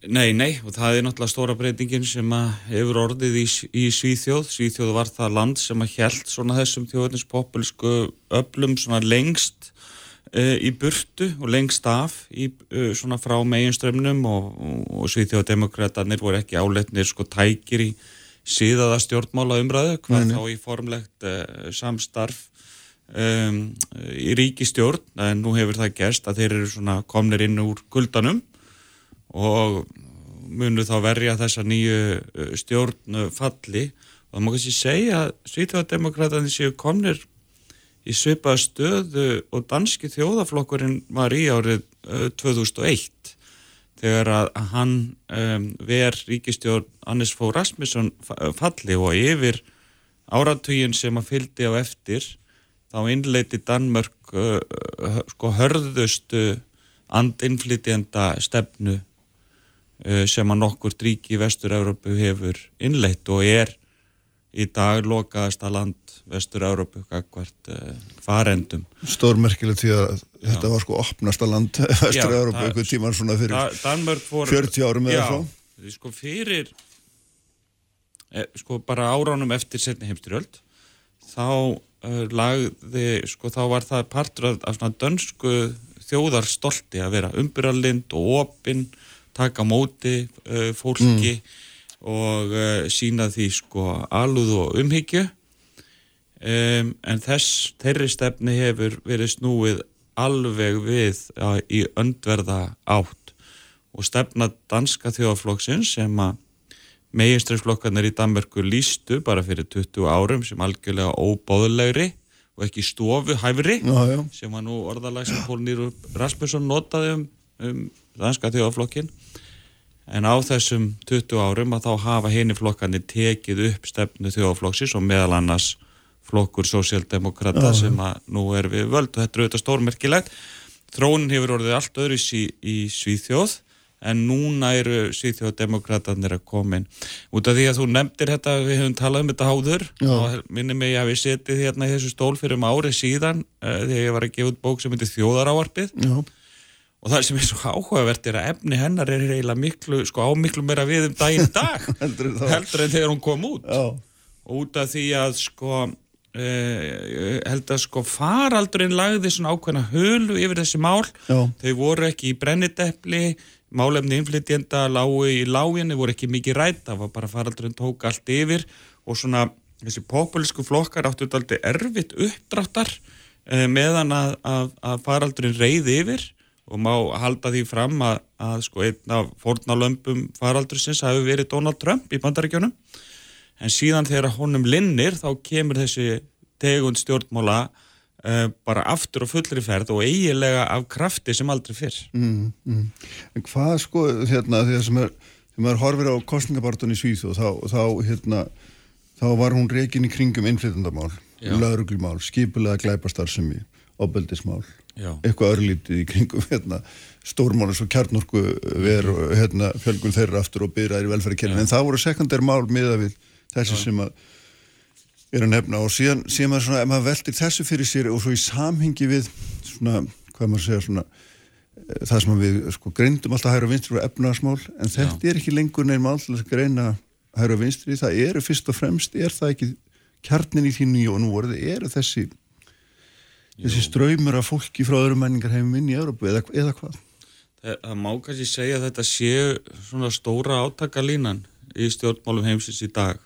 Nei, nei, og það er náttúrulega stóra breytingin sem hefur orðið í, í Svíþjóð. Svíþjóð var það land sem að hjælt svona þessum þjóðinins populísku öflum svona lengst í burtu og lengst af í, uh, svona frá meginströmmnum og, og, og Svíþjóðdemokraterni voru ekki áletnir sko tækir í síðaða stjórnmála umræðu, hvað þá í formlegt uh, samstarf um, í ríkistjórn, en nú hefur það gerst að þeir eru svona komnir inn úr kuldanum og munu þá verja þessa nýju stjórn falli og það má kannski segja að Svítjóðademokrætandi séu komnir í svipaða stöðu og danski þjóðaflokkurinn var í árið 2001 uh, þegar að hann um, ver ríkistjórn Hannes Fó Rasmusson falli og yfir áratugin sem að fyldi á eftir þá innleiti Danmörk uh, sko hörðustu andinflytjenda stefnu Eh, sem að nokkur dríki í Vestur-Európu hefur innleitt og er í dag lokaðasta land Vestur-Európu kakvart uh, farendum. Stórmerkilegt því að þetta var sko opnasta land Vestur-Európu eitthvað tíman svona fyrir da, for, 40 árum eða svo. Já, sko fyrir eh, sko bara áránum eftir setni heimstyrjöld þá uh, lagði, sko þá var það partur af, af svona dönsku þjóðarstolti að vera umbyrralind og opinn taka móti uh, fólki mm. Og uh, sína því sko alúð og umhyggju. Um, en þess þeirri stefni hefur verið snúið alveg við uh, í öndverða átt. Og stefna danska þjóðaflokksins sem að meginstræðsflokkarnir í Danmörku lístu bara fyrir 20 árum sem algjörlega óbáðulegri og ekki stofu hæfri já, já. sem var nú orðalag sem Pól Nýru Rasmusson notaði um, um danska þjóðaflokkin en á þessum 20 árum að þá hafa henni flokkarnir tekið upp stefnu þjóðaflokksins og meðal annars flokkur sósjaldemokrata sem að nú er við völd. Og þetta er auðvitað stórmerkilegt. Þróunin hefur orðið allt öðru í, í Svíþjóð en núna eru Svíþjóðdemokratanir að komin út af því að þú nefndir þetta við hefum talað um þetta háður Já. og minnum mig að við setið hérna í þessu stól fyrir um árið síðan uh, þegar ég var að gefa út bók sem heitir Þjóðaráarpið Já og það sem er svo áhugavert er að efni hennar er eiginlega miklu, sko ámiklu meira við um daginn dag heldur, en þegar hún kom út. Já. og út af því að sko eh, held að sko faraldurinn lagði svona ákveðna hölu yfir þessi mál. Já. þau voru ekki í brennidepli málefni inflytjenda lágu í láginni voru ekki mikið rætt það var bara faraldurinn tók allt yfir. Og svona þessi populísku flokkar áttu þetta aldrei erfitt uppdráttar eh, meðan að, að, að faraldurinn reyði yfir og má halda því fram að, að sko einn af fornalömpum faraldursins hafi verið Donald Trump í bandaríkjónum en síðan þegar honum linnir þá kemur þessi tegund stjórnmála uh, bara aftur og fullri ferð og eigilega af krafti sem aldrei fyrr. Mm, mm. En hvað sko hérna að sem er, þegar maður horfir á kostningabartun í Svíð og þá, þá hérna þá var hún reygin í kringum innflytjandamál, lauruglumál, skipulega glæpastar Já. eitthvað örlítið í kringum hérna, stórmánus og kjarnorku veru hérna, fjölgun þeirra aftur og byrjaðir í velferðarkerfin, en það voru sekundær mál miða við þessi Já. sem að er að nefna og síðan, síðan maður, svona, maður veldir þessu fyrir sér og svo í samhengi við svona, hvað maður segja svona eh, það sem við sko greindum alltaf hægur og vinstur og efnarsmál, en þetta Já. er ekki lengur nefn mál til að greina hægra og vinstri, það eru fyrst og fremst, er það ekki kjarnin í því nýju og nú orðið, eru þessi þessi ströymur af fólki frá öðrum menningar heimum inn í Európu eða, eða hvað? Það, það má kannski segja að þetta séu svona stóra átakalínan í stjórnmálum heimsins í dag.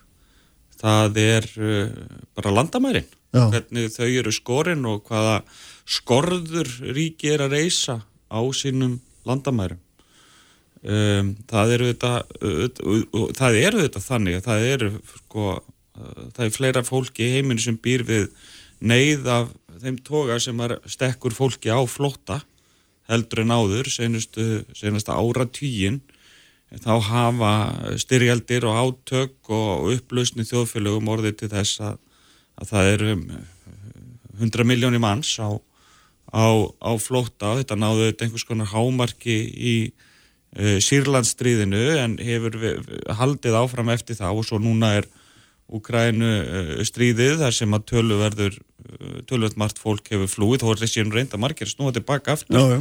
Það er uh, bara landamærin. Já. Hvernig þau eru skorin og hvaða skorður ríki er að reysa á sínum landamærum. Um, það eru þetta, uh, það eru þetta þannig að það eru sko, uh, það er fleira fólki í heiminu sem býr við neyð af þeim toga sem er stekkur fólki á flotta heldur en áður senustu, senustu ára tíin þá hafa styrjaldir og átök og upplausni þjóðfélögum orðið til þess að, að það eru um 100 miljónir manns á, á, á flotta þetta náðu einhvers konar hámarki í uh, Sýrlandsstríðinu en hefur við, haldið áfram eftir það og svo núna er Úkrænu uh, stríðið þar sem að töluverður uh, tölvöld margt fólk hefur flúið. Þó er þessi reynda margir snúa tilbaka aftur Já, já.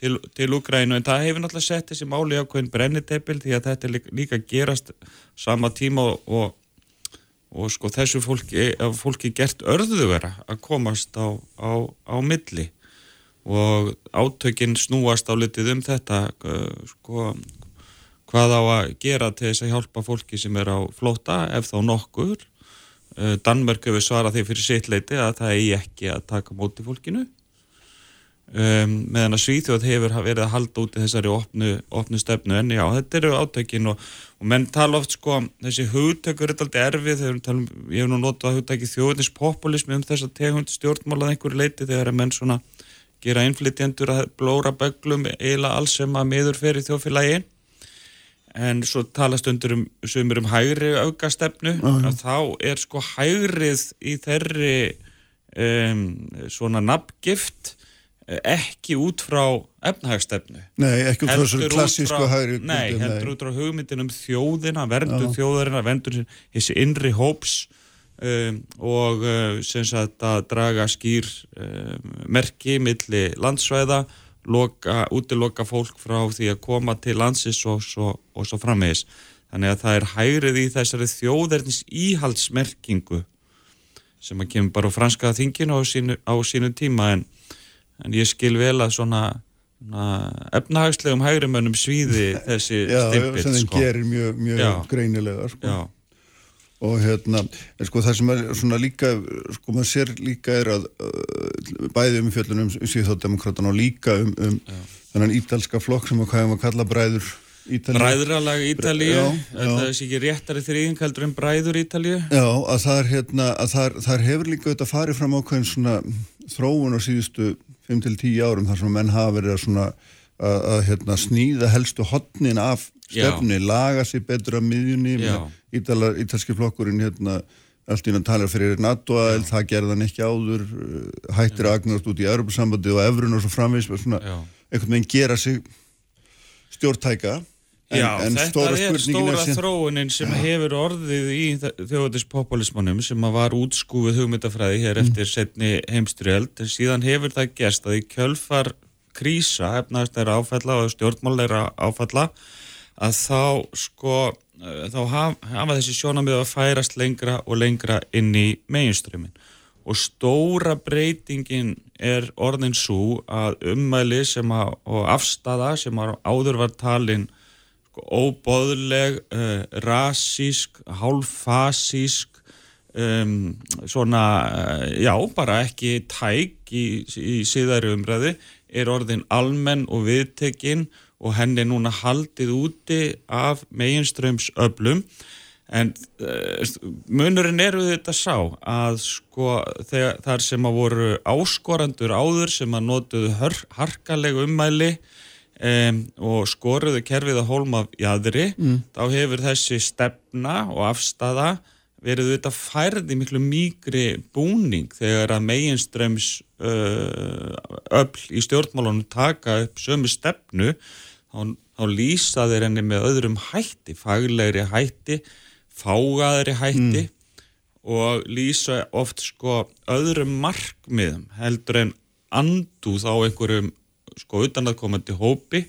til, til Úkrænu en það hefur náttúrulega sett þessi máli ákveðin brenniteppil því að þetta líka, líka gerast sama tíma og, og, og sko þessu fólki, fólki gert örðuvera að komast á, á, á milli. Og átökinn snúast á litið um þetta uh, sko hvað á að gera til þess að hjálpa fólki sem er á flóta ef þá nokkur Danmörk hefur svarað því fyrir sitt leiti að það eigi ekki að taka móti fólkinu. Um, meðan að Svíþjóð hefur verið að halda út í þessari opnu, opnu stefnu. En já, þetta eru átökin og, og menn tala oft sko þessi hugtökur er alltaf erfið um, ég hef nú notað hugtæki þjóðnispopulismi um þess að tegund stjórnmálað einhverju leiti þegar að menn svona gera innflytjendur að blóra böglum eiginlega alls sem að miður fyrir þjóðfélagi en svo talast undir um sumur um hægri aukastefnu að þá er sko hægrið í þeirri um, svona nafngift eh, ekki út frá efnahagstefnu Nei, ekki út frá þessu klassísku hægri Nei, heldur út frá hugmyndin um þjóðina verndun þjóðarina, verndun þessi innri hóps um, og uh, sem sagt að draga skýr um, merki milli landsvæða loka, útiloka fólk frá því að koma til landsins og svo, og svo framvegis. Þannig að það er hægrið í þessari þjóðernis íhaldsmerkingu sem að kemur bara á franska þinginu á sínu, á sínu tíma en, en ég skil vel að svona, efnahagslegum hægrimönnum svíði þessi Já, stimpil sem þeim sko. gerir mjög, mjög Já. greinilega sko. Já, og hérna, en sko það sem er svona líka, sko maður sér líka er að uh, bæði um fjöllunum um síðþóttdemokrátan og líka um, um þennan ítalska flokk sem að hvað um að kalla bræður Ítalíu. Bræðralag Ítalíu, Já, já. er ekki réttari þrýðing heldur en bræður Ítalíu. Já, að það er hérna, að það, það hefur líka þetta farið fram ákveðin svona þróun á síðustu 5-10 árum þar sem menn hafa verið að svona að, að hérna sníða helstu hotnin af stefni, laga sér betur að miðjunni, Já. Ítalar, ítalski flokkurinn hérna allt innan talar fyrir NATO að það gerði hann ekki áður uh, hættir að agnast út í Europasambandi og Evrun og svo framvís svona Já. einhvern veginn gera sig stjórntæka. En, Já, en þetta er stóra er sem, þróunin sem hefur orðið í þjóðatispopulismannum sem að var útskúfið hugmyndafræði Mm. hér eftir setni heimstyrjöld síðan hefur það gerst að í kjölfar krísa, efnaðastæra áfalla og stjórnmáleira áfalla að þá sko þá haf- hafa þessi sjónamið að færast lengra og lengra inn í meginströmmin og stóra breytingin er orðin svo að ummæli sem að, og afstafa sem að áður var talin sko, óbóðleg, uh, rasísk, hálffasísk, um, svona, uh, já, bara ekki tæk í, í síðari umræðu, er orðin almenn og viðtekinn og henni núna haldið úti af meginströmsöflum. En uh, munurinn er við þetta sá að sko þegar, þar sem að voru áskorandur áður sem að notuðu harkaleg ummæli um, og skoruðu kerfið að hólma af jæðri, þá hefur þessi stefna og afstafa verið þetta færði miklu mýgri búning þegar að meginströms uh, öll í stjórnmálunum taka upp sömu stefnu þá, þá lýsa þeir henni með öðrum hætti, faglegri hætti fágaðri hætti og lýsa oft sko öðrum markmiðum heldur en andúð á einhverjum sko utanaðkomandi hópi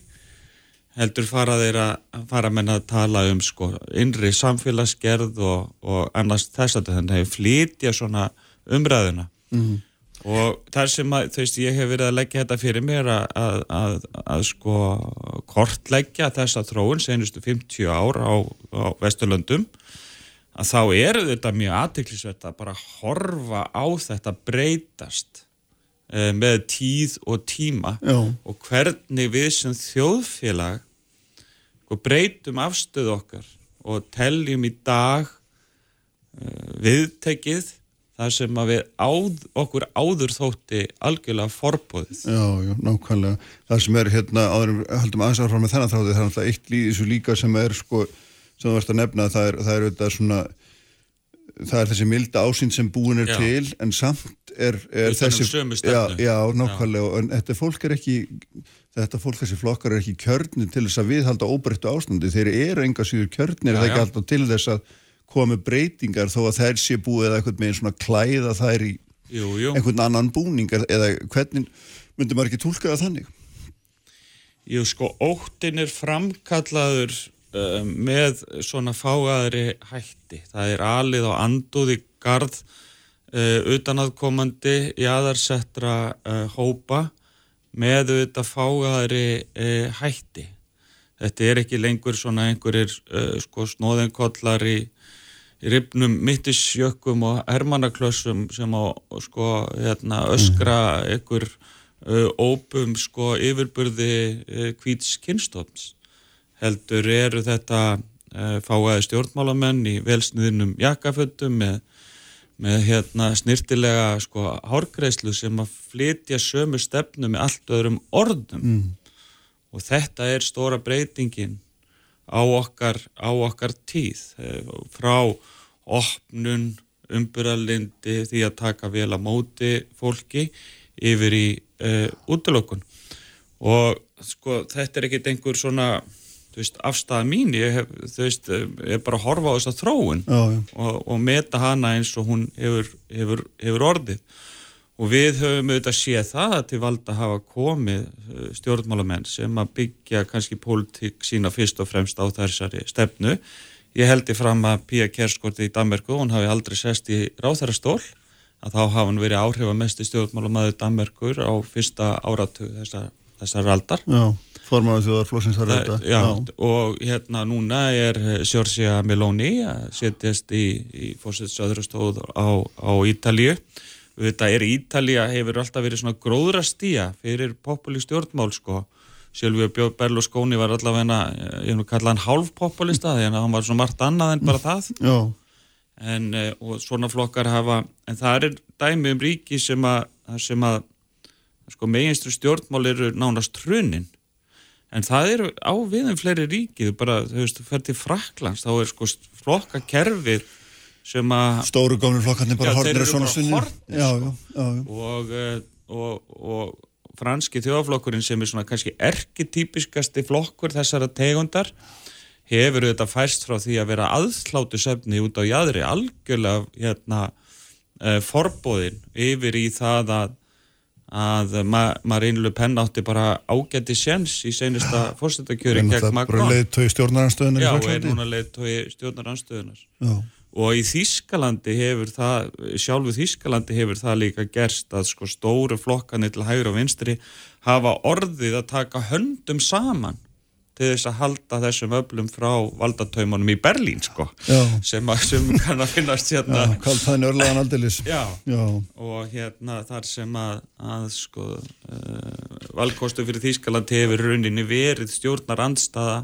heldur fara þeir að fara menna að tala um sko innri samfélagsgerð og, og annars þess að þannig að flytja svona umræðuna mm. Og þar sem að þú veist ég hef verið að leggja þetta fyrir mér að, að, að, að sko kortleggja þessa þróun senustu 50 ár á, á Vesturlöndum að þá eru þetta mjög aðtiklisvert að bara horfa á þetta breytast uh, með tíð og tíma Já. og hvernig við sem þjóðfélag sko, breytum afstöð okkar og telljum í dag uh, viðtekið þar sem að við áð, okkur áður þótti algjörlega forbóðið. Já, já, nákvæmlega. Það sem er hérna, áður höldum aðeins áfram með þennan þráði, það er alltaf eitt líð þessu líka sem er sko, sem þú varst að nefna, það er, það er auðvitað svona, það er þessi milda ásýnd sem búin er Já. til, en samt er, er um þessi... já, já, nákvæmlega, en þetta fólk er ekki, þetta fólk, þessi flokkar er ekki kjörnir til þess að viðhalda óbreyttu ástandi, þeir eru enga síður kjörnir, Já, það er ekki já. alltaf til þess að með breytingar þó að þær sé búið eða eitthvað með svona klæða þær í Jú, jú. einhvern annan búningar eða hvernig myndi maður ekki tólka það þannig? Jú, sko, óttin er framkallaður uh, með svona fáaðri hætti. Það er alið á andúði garð uh, utanaðkomandi jaðarsettra uh, hópa með auðvitað fáaðri hætti. Þetta er ekki lengur svona einhverjir sko, snóðinkollar í ribnum mittisjökkum og hermannaklössum sem á sko, hérna, öskra einhver uh, ópum sko, yfirburði uh, hvíts kynstofns. Heldur eru þetta uh, fáaði stjórnmálamenn í velsniðinum jakkafötum með, með hérna, snirtilega sko, hárgreislu sem að flytja sömu stefnu með allt öðrum orðum. Mm. Og þetta er stóra breytingin á okkar, á okkar tíð eh, frá opnun, umbyrðalindi því að taka vel að móti fólki yfir í uh, útlökun og sko þetta er ekkit einhver svona veist, afstæða mín ég hef, veist, eh, er bara að horfa á þessa þróun Já, já. og, og meta hana eins og hún hefur, hefur, hefur orðið og við höfum auðvitað séð það að til valda hafa komið eh, stjórnmálamenn sem að byggja kannski pólitík sína fyrst og fremst á þessari stefnu. Ég heldi fram að Pía Kerskorti í Danmarku, hún hafi aldrei sest í ráþærastól, að þá hafa hann verið áhrifamesti stjórnmálamæður Danmarkur á fyrsta áratu þessar, þessar aldar. Já, formáðu þjóðar flósins þar Það, auðvitað. já, og hérna núna er Sjórsja Meloni að setjast í, í fórsettsöðrastóð á, á Ítalíu. Þetta er Ítalía hefur alltaf verið svona gróðrastía fyrir populi stjórnmál sko. Silvio Berlusconi var allavega, ég hef nú kallað hann hálfpopulista því að hann var svona margt annað en bara það. Já, En, eh, og svona flokkar hafa, en það er dæmi um ríki sem að, sem að sko, meginstru stjórnmál eru nánast hrunin en það eru á viðum fleiri ríki þú bara, þú veist, þú fer til Fraklands þá er sko flokkakerfið stóru góminu flokkarnir bara þeir er eru svona bara horfnir, Já, sko. og, eh, og, og franski þjóðaflokkurinn sem er svona kannski erkitypiskasti flokkur þessara tegundar hefur þetta fæst frá því að vera aðslátu sefni út á jæðri algjörlega hérna, uh, forbóðin yfir í það að að Ma Marine Le Pen átti bara ágætti sjens í seinasta fórstættakjöri En gegn það bara Macron. leið tói stjórnaranstöðunar Já, er núna leiðtói stjórnaranstöðunar Já, og í Þískalandi hefur það sjálfu Þískalandi hefur það líka gerst að sko stóru flokkanir til hægur og vinstri hafa orðið að taka höndum saman til þess að halda þessum öflum frá valdataumunum í Berlín sko Já. sem, að, sem kann að finnast já, hérna kallt það nörlaðan aldeilis. Já, Já, og hérna þar sem að, að sko uh, valkostu fyrir Þískalandi hefur rauninni verið stjórnar andstaða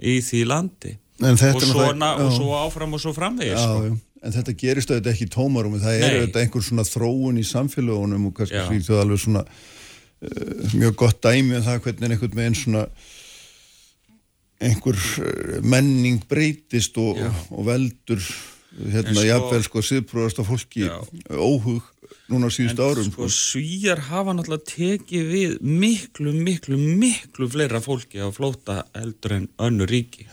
í því landi og, svona, og já. svo áfram og svo framvegis já, sko. já. En þetta gerist auðvitað ekki tómarum, það er Nei. auðvitað einhver svona þróun í samfélagunum og kannski Já. svíþjóð alveg svona uh, mjög gott dæmi um það hvernig einhvern veginn svona einhver uh, menning breytist og, Já. og veldur hérna En sko- jafnvel sko á fólki Já. óhug núna á síðustu árum sko, sko. svíjar hafa náttúrulega tekið við miklu, miklu, miklu fleira fólki á flóta heldur en önnu ríki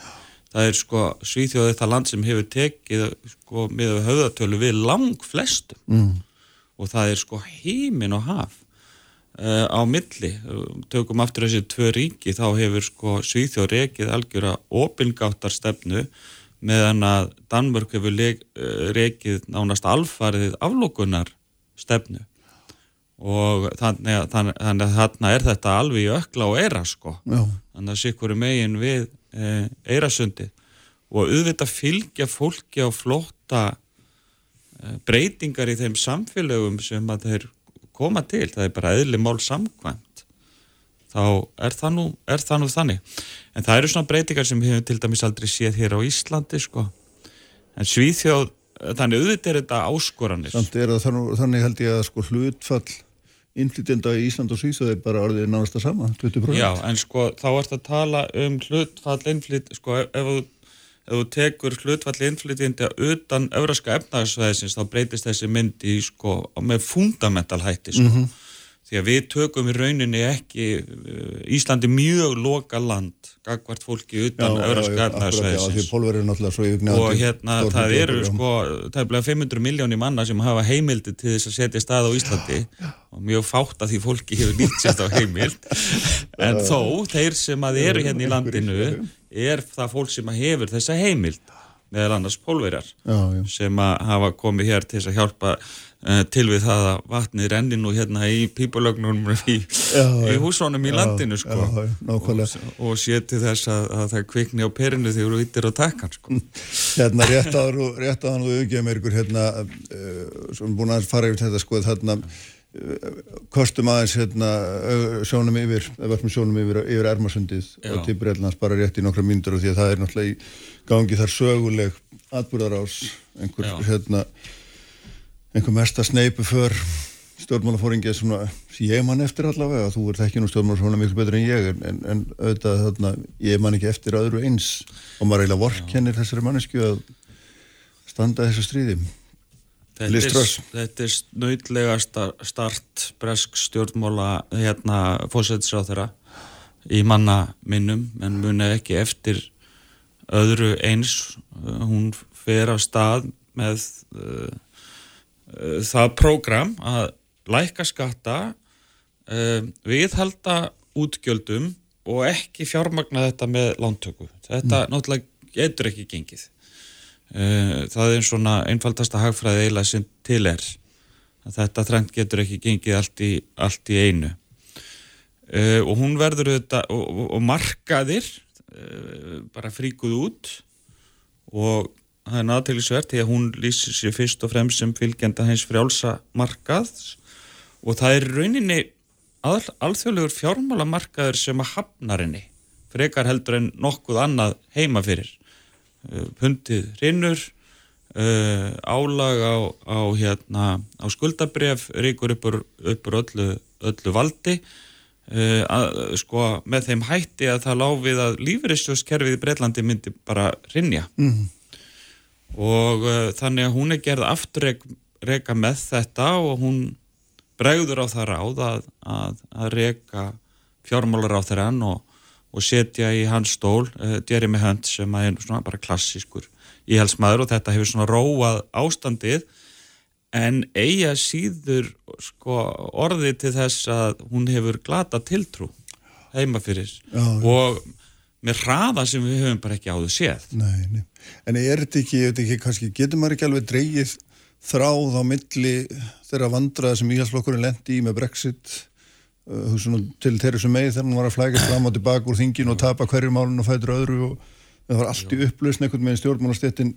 það er sko Svíþjóðið það land sem hefur tekið sko með höfðatölu við lang flestum mm. og það er sko heimin og haf uh, á milli tökum aftur þessi tvö ríki þá hefur sko Svíþjóð rekið algjöra opingáttar stefnu meðan að Danmörk hefur uh, rekið nánast alfarið aflókunar stefnu og þannig að, að þarna er þetta alveg ökla og eira sko Já. þannig að sikkur megin við eirasundi og auðvitað fylgja fólki á flótta e, breytingar í þeim samfélögum sem að þeir koma til, það er bara eðli mál samkvæmt. Þá er það nú, er það nú þannig. En það eru svona breytingar sem við hefum til dæmis aldrei séð hér á Íslandi sko. En Svíþjóð, þannig auðvitað er þetta áskoranir. Samt er það þannig held ég að sko hlutfall innflytjenda í Ísland og Svíþjóð er bara orðið nánast að sama, 20%. Já, en sko þá ert að tala um hlutfall innflyt, sko ef, þú, ef þú tekur hlutfall innflytjandi utan öfraska efnagsveðsins þá breytist þessi mynd í sko með fundamental hætti sko. Mhm. Því að við tökum í rauninni ekki uh, Íslandi mjög loka land gagvart fólki utan já, svo yfir og hérna það eru sko bleið 500 miljónir manna sem hafa heimildi til þess að setja stað á Íslandi. Og mjög fátt að því fólki hefur nýtt sérst á heimild. En þó, þeir sem að eru hérna í landinu er það fólk sem að hefur þessa heimild meðal annars pólverjar Já, já. sem að hafa komið hér til þess að hjálpa til við það að vatnið renni nú hérna í pípulögnum í, í húsónum í Já, landinu sko. já, já, og, og sé til þess að, að það kvikni á perinu þegar þú yttir á takkan sko. Hérna rétt áður rétt áður og auðvitað með ykkur hérna uh, sem búin að fara yfir þetta sko þarna uh, kostum aðeins hérna sjónum yfir, sjónum yfir, yfir ermasundið og til Breitlands bara rétt í nokkra mínútur og því að það er náttúrulega í gangi þar söguleg atbúrarás einhver hérna einhver mesta sneipu för stjórnmálafóringið svona sem ég man eftir allavega, þú ert ekki nú stjórnmálafóringið miklu betur en ég, en, en, auðvitað þarna, ég man ekki eftir öðru eins. Og maður eiginlega vorkennir þessari mannesku að standa þessu stríði. Þetta er, þetta er snöytlega start bresk stjórnmála hérna fósætisráð þeirra í manna minnum en muni ekki eftir öðru eins. Hún fer á stað með uh, það prógram að læka skatta uh, viðhalda útgjöldum og ekki fjármagna þetta með lántöku. Þetta náttúrulega getur ekki gengið. Uh, það er svona einfaldasta hagfræði eiginlega sem til er. Þetta þrengt getur ekki gengið allt í, allt í einu. Og hún verður þetta og, og, markaðir bara fríkuð út og það er náttúrulega því að hún lýsir sér fyrst og fremst sem fylgjenda hens frjálsa markaðs og það er rauninni al, alþjóðlegur fjármálamarkaður sem að hafnar henni frekar heldur en nokkuð annað heima fyrir. Uh, pundið rinnur uh, álag á, á, hérna, á skuldabref ríkur uppur, uppur öllu, öllu valdi. Uh, að, sko, með þeim hætti að það láfið að lífeyrissjóskerfið í Breitlandi myndi bara rinja Mhm. Og uh, þannig að hún er gerð afturreka með þetta og hún bregður á það ráð að, að, að reka fjármálar á þeirra og, og setja í hans stól uh, Jeremy Hunt sem er svona bara klassískur íhalsmaður og þetta hefur svona róað ástandið en eiga síður sko, orðið til þess að hún hefur glata tiltrú heima fyrir Já, já. og með hraða sem við höfum bara ekki áður séð. Nei, nei. En er þetta ekki, ég veit ekki, kannski getur maður ekki alveg dreigið þráð á milli þeirra vandraða sem íhalsflokkurinn lendi í með Brexit uh, svona, til þeirri sem meði þegar hann var að flækast fram og tilbaka úr þingin og tapa hverju málun og fætur öðru og það var allt í upplausn einhvern veginn stjórnmálastéttin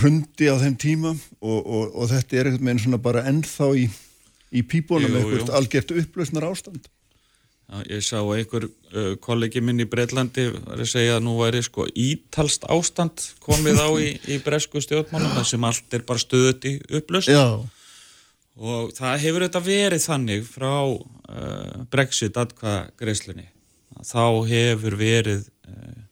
hrundi á þeim tíma og, og, og þetta er einhvern veginn svona bara ennþá í, í pípunum einhvert algjört upplausnar ástand ég sá einhver uh, kollegi minn í Breitlandi að segja að nú væri sko ítalst ástand komið á í, í bresku stjórnmálum þar sem allt er bara stöðut í upplöst Já, og það hefur þetta verið þannig frá uh, Brexit atkvað greislunni þá hefur verið uh,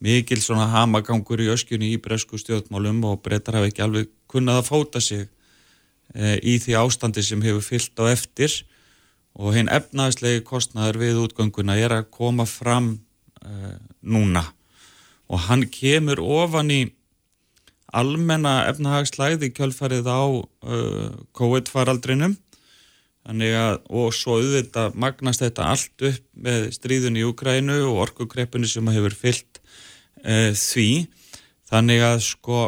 mikil svona hamagangur í öskjunni í bresku stjórnmálum og breytar hafa ekki alveg kunnað að fóta sig uh, í því ástandi sem hefur fyllt á eftir og hinn efnaðslegi kostnaður við útgönguna er að koma fram uh, núna. Og hann kemur ofan í almenna efnahagslæði kjölfarið á uh, COVID-faraldrinum. Að, og svo auðvitað magnast þetta allt upp með stríðun í Ukrænu og orkukreppinu sem hefur fyllt uh, því. Þannig að sko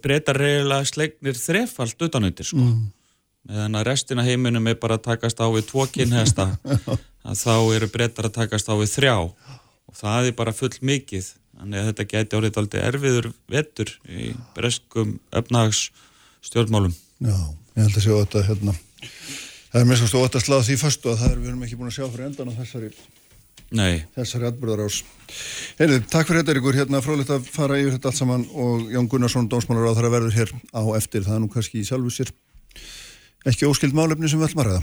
breytar reyðilega slegnir þrefald utanundir sko. Mm. Meðan að restina heiminum er bara að takast á við tvo kynhesta að þá eru breytar að takast á við þrjá. Og það er bara full mikið. Þannig að þetta geti orðið aldrei erfiður vettur í breskum öfnags stjórnmálum Já, ég held að sjá þetta hérna það er mest að stóða að slá því fastu að það er við erum ekki búin að sjá fyrir endan á þessari Nei. þessari atbyrðar ás Heyrðu, takk fyrir þetta ykkur, hérna fróðilegt að fara yfir þetta allt saman og Jón Gunnarsson dómsmálar á þar að verður hér á eftir. Það er nú kannski í sjálfu sér ekki óskild málefni sem við ætlum að ræða.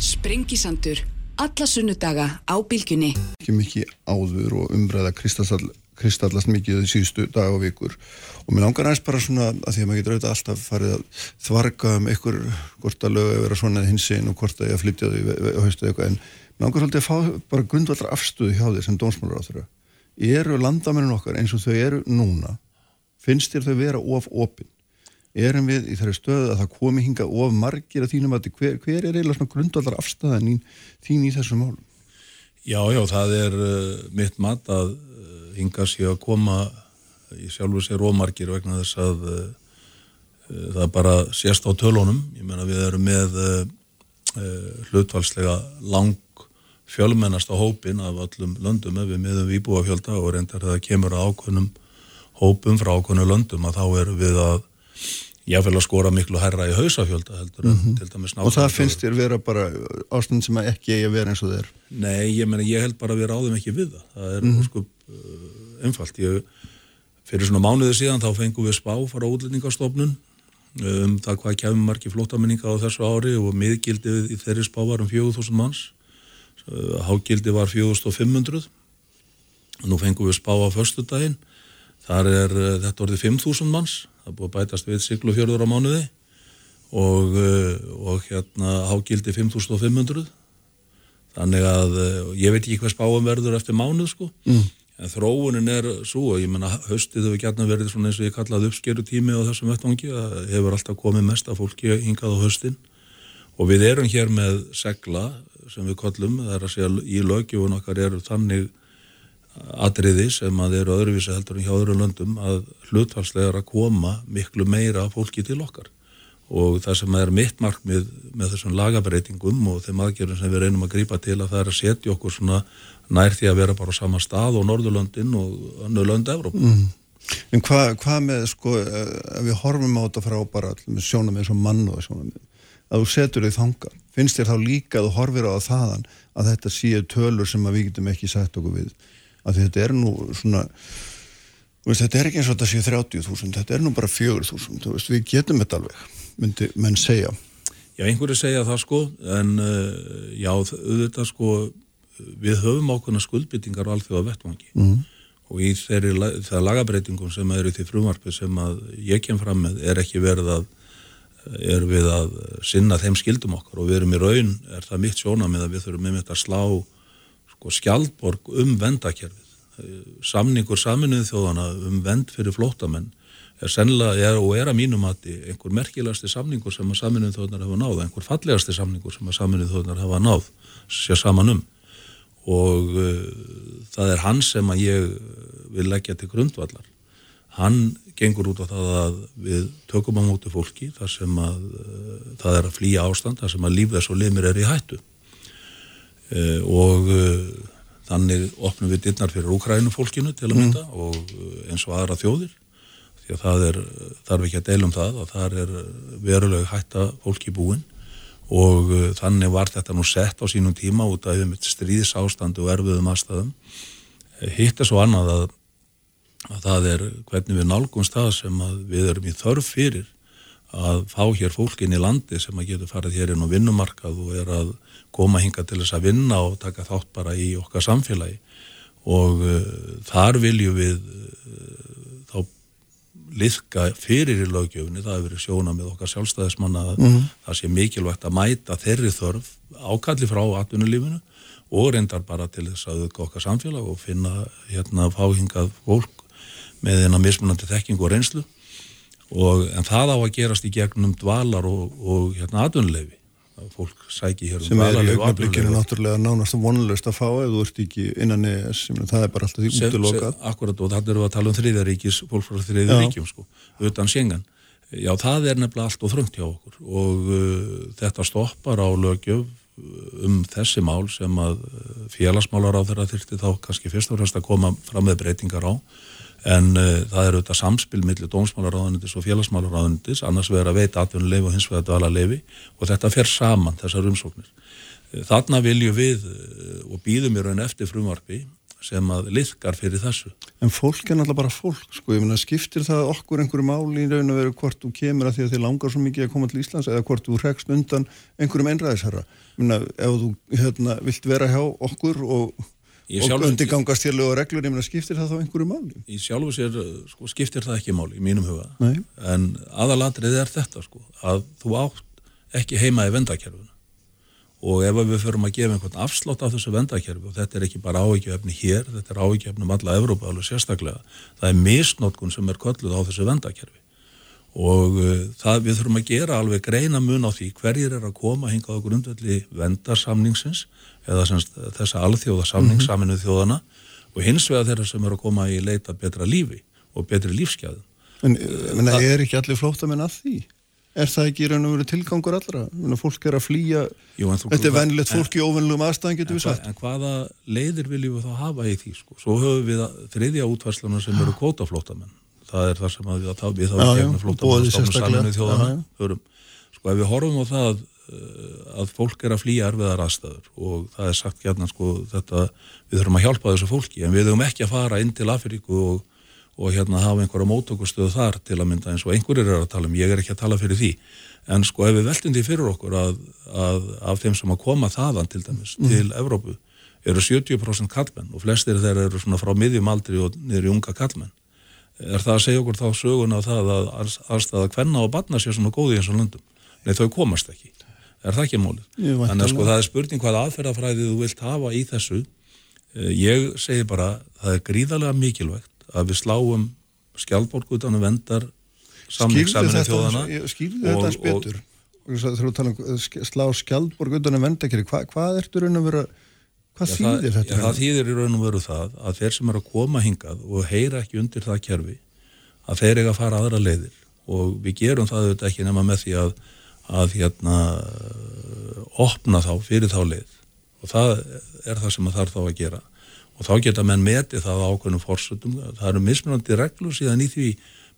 Sprengisandur alla sunnudaga á bylgjunni. Ekki mikið áður og umræða kristall kristallast mikið í síðustu dag og vikur. Og mér langar aðeins bara svona að því að maður getur auðvitað alltaf farið að þvarga um einhver hvort að lögu að vera svona hins einn og hvort að ég að flytja þau og haustu eitthvað. En mér langar svolítið að fá bara grundvallar afstöðu hjá þér sem dónsmálur á þeirra eru landamennin okkar eins og þau eru núna finnst þér þau vera of opinn erum við í þeirri stöðu að það komi hinga of margir að þínum að hver, hver er eiginlega svona grundvallar afstæðan þín í þessum málum? Já, já, það er uh, mitt mat að hinga sér að koma í sjálfu sér ómargir vegna þess að uh, það bara sést á tölunum. Ég menna við erum með uh, hlutvalslega lang fjölmennast á hópin af öllum löndum. Ef við miðum výbúa fjölda og reyndar það kemur að ákvönum hópum frá ákvönum löndum að þá erum við að jáfnveil að skora miklu herra í hausafjölda heldur mm -hmm. til dæmis náttúrulega. Og það finnst þér vera bara ástund sem ekki eigi að vera eins og þeir? Nei, ég menna ég held bara að við ráðum ekki við það. Það er mm -hmm. sko uh, einfalt. Ég, fyrir svona mánuði síðan þá fengum við spá fara útlendingastofnun um það hvað kemur margi flótamenninga á þessu ári og miðgildið í þeirri spá var um 4.000 manns. Uh, hágildið var 4.500. Nú fengum við spá á förstu daginn. Þar er uh, þetta orðið 5.000 manns það búið að bætast við siglufjörður á mánuði og, eh, og hérna hágildi 5500 þannig að eh, ég veit ekki hvað spáum verður eftir mánuð sko. Mm. en þróunin er svo ég menna haustið hefur gætna verið svona eins og ég kallaði uppskeru tími á þessum vettvangi að hefur alltaf komið mest af fólki hingað á haustin. Og við erum hér með segla sem við kallum, það er að segja í lögjöfun okkar eru þannig atriði sem að eru öðruvísi heldur en hjá öðrum löndum að hlutfalslega er að koma miklu meira fólki til okkar og það sem er mitt markmið með þessum lagabreitingum og þeim aðgerðum sem við reynum að grýpa til að það er að setja okkur svona nær því að vera bara á sama stað og Norðurlöndin og önnu löndu Evróp. Mm. En hvað hva með sko, ef við horfum á þetta frá bara sjónum eins og mann og sjónum að þú setur þig þanga, finnst þér þá líka að þú horfir á þaðan að þetta séu tölur sem við getum ekki sett okkur við að þetta er nú svona veist, þetta er ekki eins og þetta séu 30.000 þetta er nú bara 4.000 við getum þetta alveg, myndi menn segja. Já, einhverju segja það sko en uh, já, auðvitað sko við höfum ákveðna skuldbyttingar á alþjóða vettvangi mm. og í þeirri það lagabreitingum sem eru til frumarfi sem að ég kem fram með er ekki verið að er við að sinna þeim skildum okkar. Og við erum í raun, er það mitt sjóna með að við þurfum með þetta að slá sko skjaldborg um vendakerfið. Samningur saminuð þjóðana um vend fyrir flótamenn er sennilega, er, og er að mínum mati einhver merkilegasti samningur sem að saminuð þjóðanar hafa náð, einhver fallegasti samningur sem að saminuð þjóðanar hafa náð sér saman um og uh, það er hann sem að ég vil leggja til grundvallar. Hann gengur út á það að við tökum á móti fólki þar sem að uh, það er að flýja ástand, þar sem að líf þess og limir er í hættu Eh, og eh, þannig opnum við dittnar fyrir Ukrænufólkinu til að mm. mynda mm. og eh, eins og aðra þjóðir því að það er, þarf ekki að deilum það að það er veruleg hætta fólki búin og þannig var þetta nú sett á sínum tíma út af stríðs ástandu og erfiðum aðstæðum hitt er svo annað að, að það er hvernig við nálgumst það sem við erum í þörf fyrir að fá hér fólkin í landi sem að getur farið hér inn á vinnumarkað og er að koma hinga til þess að vinna og taka þátt bara í okkar samfélagi. Og uh, þar viljum við uh, þá liðka fyrir í lögjöfni, það hefur verið sjóna með okkar sjálfstæðismanna mm -hmm. það sé mikilvægt að mæta þeirri þörf ákalli frá atvinnulífinu og reyndar bara til þess að auðvika okkar samfélag og finna hérna fáhingað fólk með eina mismunandi þekking og reynslu og, en það á að gerast í gegnum dvalar og, og hérna atvinnuleifi að fólk sæki hér um sem er í atvinnuleyfi. náttúrulega nánast vonlust að fá ef þú ert ekki innan ES það er bara alltaf því se- Akkurat og þannig við að tala um þriðja ríkis fólk frá þriðja Já. ríkjum sko, utan Schengen. Já, það er nefnilega allt og þröngt hjá okkur. Og uh, þetta stoppar á lögjöf uh, um þessi mál sem að uh, félagsmálar á þeirra þyrfti þá kannski fyrst og fremst að koma fram með breytingar á en uh, það er auðvitað samspil millir dómsmálaráðunindis og félagsmálaráðunindis annars vegar að veita atvinnuleifi og hins vegar dvala leifi og þetta fer saman þessar umsóknir. Eh, Þarna viljum við eh, og býðum í raun eftir frumvarpi sem að liðkar fyrir þessu. en fólk er náttúrulega bara fólk sko, ég meina, skiptir það okkur einhverju máli í raun og veru hvort þú kemur að því að þið langar svo mikið að koma til Íslands eða hvort þú rekst undan einhverjum einræðisherra? Ég meina, ef þú hérna, vilt vera hjá okkur og, og undirgangast hér lög og reglur, ég meina, skiptir það þá einhverju máli? Í sjálfu sér eh, sko, skiptir það ekki máli í mínum huga. Nei. En aðalatrið er þetta sko, að þú átt ekki heima í vendakerfinu. Og ef við förum að gefa einhvern afslátt af þessu vendakerfi og þetta er ekki bara áhyggjefni hér, þetta er áhyggjefni um alla Evrópa alveg sérstaklega, það er misnótkun sem er kölluð á þessu vendakerfi. Og uh, það við þurfum að gera alveg greina mun á því hverjir er að koma hingað á grundvelli vendarsamningsins eða semst, þessa alþjóðasamning mm saminuð þjóðana og hins vegar þeirra sem er að koma í leita betra lífi og betri lífsgæðum. En ég meina, er ekki allir flóttamenn að því? Er það ekki í raun og veru tilgangur allra? Fólk er að flýja, Jú, en þetta er venilegt fólk í óvennilegum aðstæðan, getur við En, sagt. en hvaða leiðir viljum við þá hafa í því sko? Svo höfum við þriðja útvarslana sem eru kvótaflótamenn. Það er það sem við, þá gegnum boðið flótamannastofnun sérstaklega. saminuð þjóðana. Sko ef við horfum á það að fólk er að flýja erfiðar aðstæður. Og það er sagt hérna sko þetta, við þurfum að hjálpa þessu fólki en við þurfum ekki að fara inn til Afríku og, og hérna hafa einhverja mótökustöðu þar til að mynda eins og einhverjir er að tala um, ég er ekki að tala fyrir því. En sko ef við veltum því fyrir okkur að, að af þeim sem að koma þaðan til dæmis til Evrópu eru 70% kallmenn og flestir þeirra eru svona frá miðjum aldri og niður í unga kallmenn er það að segja okkur þá söguna á það að aðstæða kvenna og batna sér svona góði eins og löndum? Nei þau komast ekki, er það ekki málið Jú, þannig að sko það er spurning hvað aðferðafræði þú vilt hafa í þessu Eh, ég segi bara það er gríðarlega mikilvægt að við sláum skjaldborg utanum vendar samning Skýrðu saminu þetta, þjóðana skýrðu þetta aðeins betur. Þegar þú tala um slá skjaldborg undan um vendakeri, Hva, hvað ertu raun að vera, hvað þýðir þetta? Já, það þýðir í raun og veru það að þeir sem eru að koma hingað og heyra ekki undir það kerfi að þeir eiga að fara aðra leiðir og við gerum það auðvitað ekki nema með því að, að hérna, opna þá fyrir þá leið. Og það er það sem það þarf þá að gera. Og þá geta menn metið það ákveðnum fórsöldum, það eru mismunandi reglur síðan í því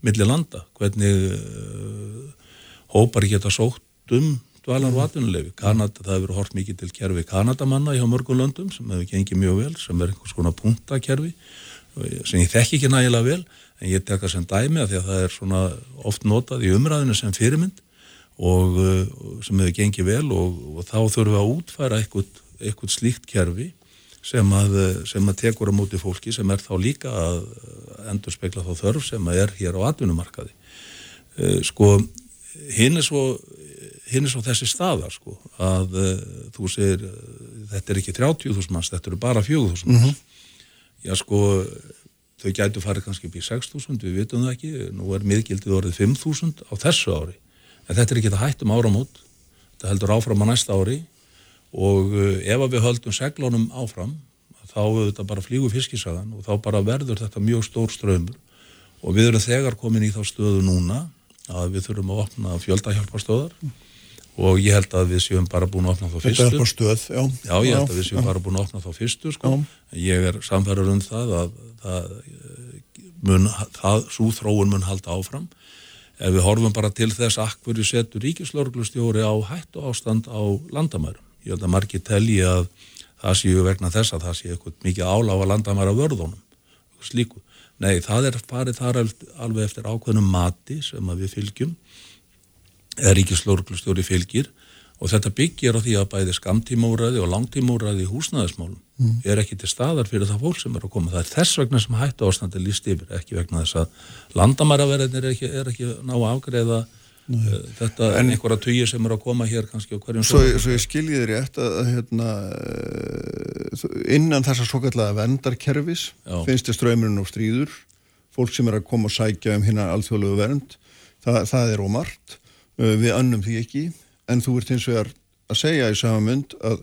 milli landa hvernig uh, hópar geta sótt um dvalar og atvinnulefi. Kanada, það hefur hort mikið til kerfi Kanadamanna hjá mörgum löndum sem hefur gengið mjög vel, sem er einhvers konar punktakerfi sem ég þekki ekki nægilega vel en ég tek það sem dæmi að því að það er svona oft notað í umræðinu sem fyrirmynd og uh, sem hefur gengið vel og, og þá þurfum við að útfæra eitthvað, slíkt kerfi sem að, sem að tekur á móti fólki sem er þá líka að endur spekla þá þörf sem að er hér á atvinnumarkaði. Uh, sko, hinn er svo hinn er svo þessi staðar sko að þú segir þetta er ekki 30.000 manns, þetta eru bara 4.000 manns. Já sko, þau gætu farið kannski upp í 6.000, við vitum það ekki, nú er miðgildið orðið 5.000 á þessu ári, en þetta er ekki að hættum áramót, þetta heldur áfram á næsta ári og uh, ef að við höldum seglunum áfram, þá auðvitað bara flýgu fiskisagan og þá bara verður þetta mjög stór ströymur og við erum þegar komin í þá stöðu núna að við þurfum að opna fjöldahjálparstöðar og ég held að við séum bara búin að opna þá Þetta fyrstu. stöð, já. Já, ég held að við séum bara búin að opna þá fyrstu sko. Ég er samfæður um það að það eh, mun, það, svo þróun mun halda áfram. Ef við horfum bara til þess að hverju setur ríkislörglustjóri á hættu ástand á landamærum. Ég held að margir telji að það séu vegna þess að það séu eitthvað mikið áláfa landamæra vörðunum. eitthvað Slíku. Nei, það er farið þar alveg eftir ákveðnum mati sem við fylgjum eða ríkislörglustjóri fylgir og þetta byggir á því að bæði skamtímóraði og langtímóraði í húsnæðismálum mm. er ekki til staðar fyrir það fólk sem er að koma. Það er þess vegna sem hættu ástandi líst yfir, ekki vegna þess að landamæraverðinir er ekki, er ekki ná að afgreða uh, þetta en einhverja tugi sem er að koma hér kannski á hverjum Svo, svo ég skiljiði rétt að, að hérna, eh, innan þessa svo kallega vendarkerfis Já. finnst þið ströymurinn og stríður, fólk sem er að koma og sækja um hérna alþjóðlegu vernd, það, það er ómart uh, við annum því ekki en þú ert hins vegar að segja í sama mynd að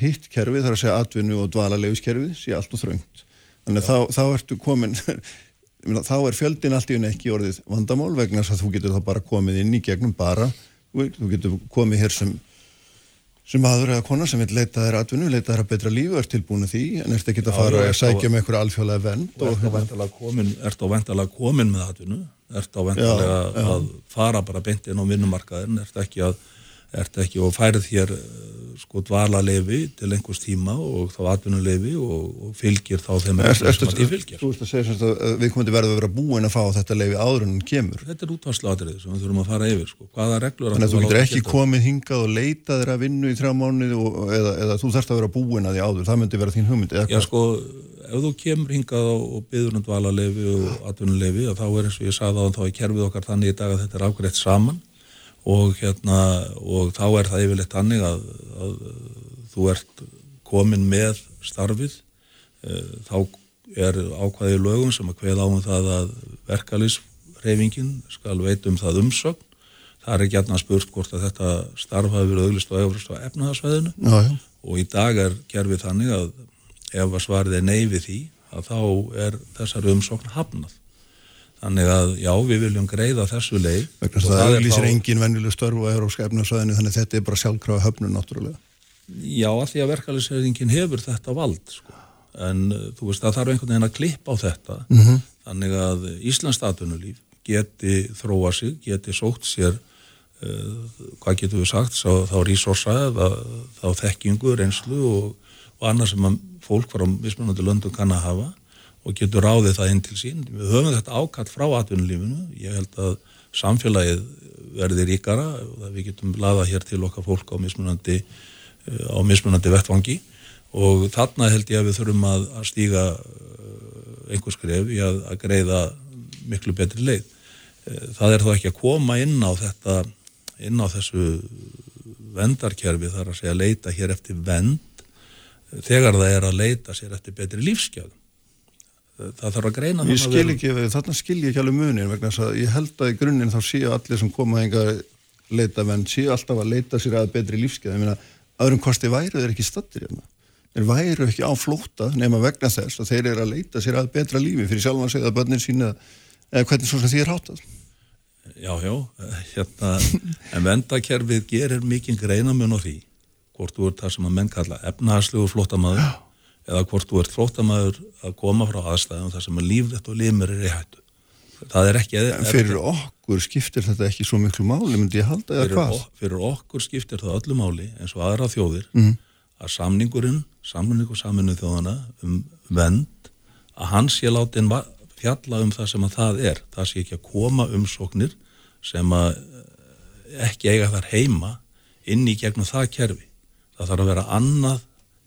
hitt kerfi þarf að segja atvinnu og dvalarleifiskerfi sé allt og þröngt. Þannig að þá, þá ertu komin þá er fjöldin allt í unni ekki orðið vandamál vegna þess að þú getur þá bara komið inn í gegnum bara þú getur komið hér sem sem aður eða kona sem vil leita þér atvinnu, leita þér að betra lífu, er tilbúinu því en ert ekki að fara að sækja með einhverja alþjóðlega vend og ert á vendalega komin, ert á vendalega komin með atvinnu, ert á vendalega að fara bara beint inn á vinnumarkaðin, ert ekki að ert ekki og færið hér eh, sko dvala lefi til einhvers tíma og þá atvinnulefi og, og fylgir þá þeim Er, sem að því fylgir. þú veist að segja sagt að við komum til verða að vera búin að fá þetta leifi áður en kemur Þetta er útvarslu atriði sem við þurfum að fara yfir sko. hvaða reglur þannig að þú getur ekki gilda? komið hingað og leita þér að vinnu í þrjá mánuði og, eða, eða þú þarfst að vera búin að því áður það myndi vera þín hugmynd Já sko, ef þú kemur hingað og, og byður um dvalarlefi og atvinnulefi að þá er eins og ég sagði á þá er kerfið okkar þannig í dag að þetta er afgreitt saman og hérna og þá er það yfirleitt þannig að, að þú ert komin með starfið eh, þá er ákvæði í lögum sem að kveða á um það að verkalýsreifingin skal veit um það umsögn það er ekki að spurt hvort að þetta starf hafi verið auglist og efrist á efnaðarsvæðinu Já, já. og í dag er kerfið þannig að ef að svarið er nei við því að þá er þessari umsókn hafnað. Þannig að já, við viljum greiða þessu leið. vegna það auglýsir þá- engin venjuleg störf á Európska efnarsvæðinu þannig að þetta er bara sjálfkrafa höfnun náttúrulega Já, að því að verkefælisreifingin hefur þetta vald, sko. En uh, þú veist, það þarf einhvern veginn að klippa á þetta. -hmm. Þannig að Íslands statunulíf geti þróa sig, geti sótt sér, uh, hvað getur við sagt, þá, þá resursa, eða þá þekkingu, reynslu og, og annað sem fólk frá mismunandi löndum kann að hafa og getur ráðið það inn til sín. Við höfum þetta ákall frá atvinnulífinu. Ég held að samfélagið verði ríkara og að við getum laða hér til okkar fólk á mismunandi á mismunandi vettvangi og þarna held ég að við þurfum að, að stíga eh, einhver skref í að, að greiða miklu betri leið. Eh, Það er þó ekki að koma inn á þetta inn á þessu vendarkerfi þar að segja leita hér eftir vend eh, þegar það er að leita sér eftir betri lífsgjöðum. Það þarf að greina Ég skil ekki, þarna skil ég ekki alveg munin vegna þess að ég held að í grunninn þá séu allir sem koma að enga leita venn, séu alltaf að leita sér að betri lífskeið, ég meina, öðrum kosti væru þeir ekki stattir hérna. Þeir væru ekki á flóta nema vegna þess að þeir eru að leita sér að betra lífi fyrir sjálfan sig eða börnin sína eða hvernig svo sem því er hátað. Já, já, eh, hérna, en vendakerfið gerir mikið greinamun á því hvort þú ert það sem að menn kalla flótamaður eða hvort þú ert flótamaður að koma frá aðstæðum þar sem að lífrætt og limur er í hættu. Það er ekki... En fyrir okkur skiptir þetta ekki svo miklu máli, myndi ég halda eða hvað? fyrir okkur skiptir það öllu máli eins og aðra þjóðir Mhm. að samningurinn, samningur saminu þjóðana um vend að hans sé látin va- fjalla um það sem að það er það sé ekki að koma umsóknir sem að eh, ekki eiga þar heima inn í gegnum það kerfi það þarf að vera annað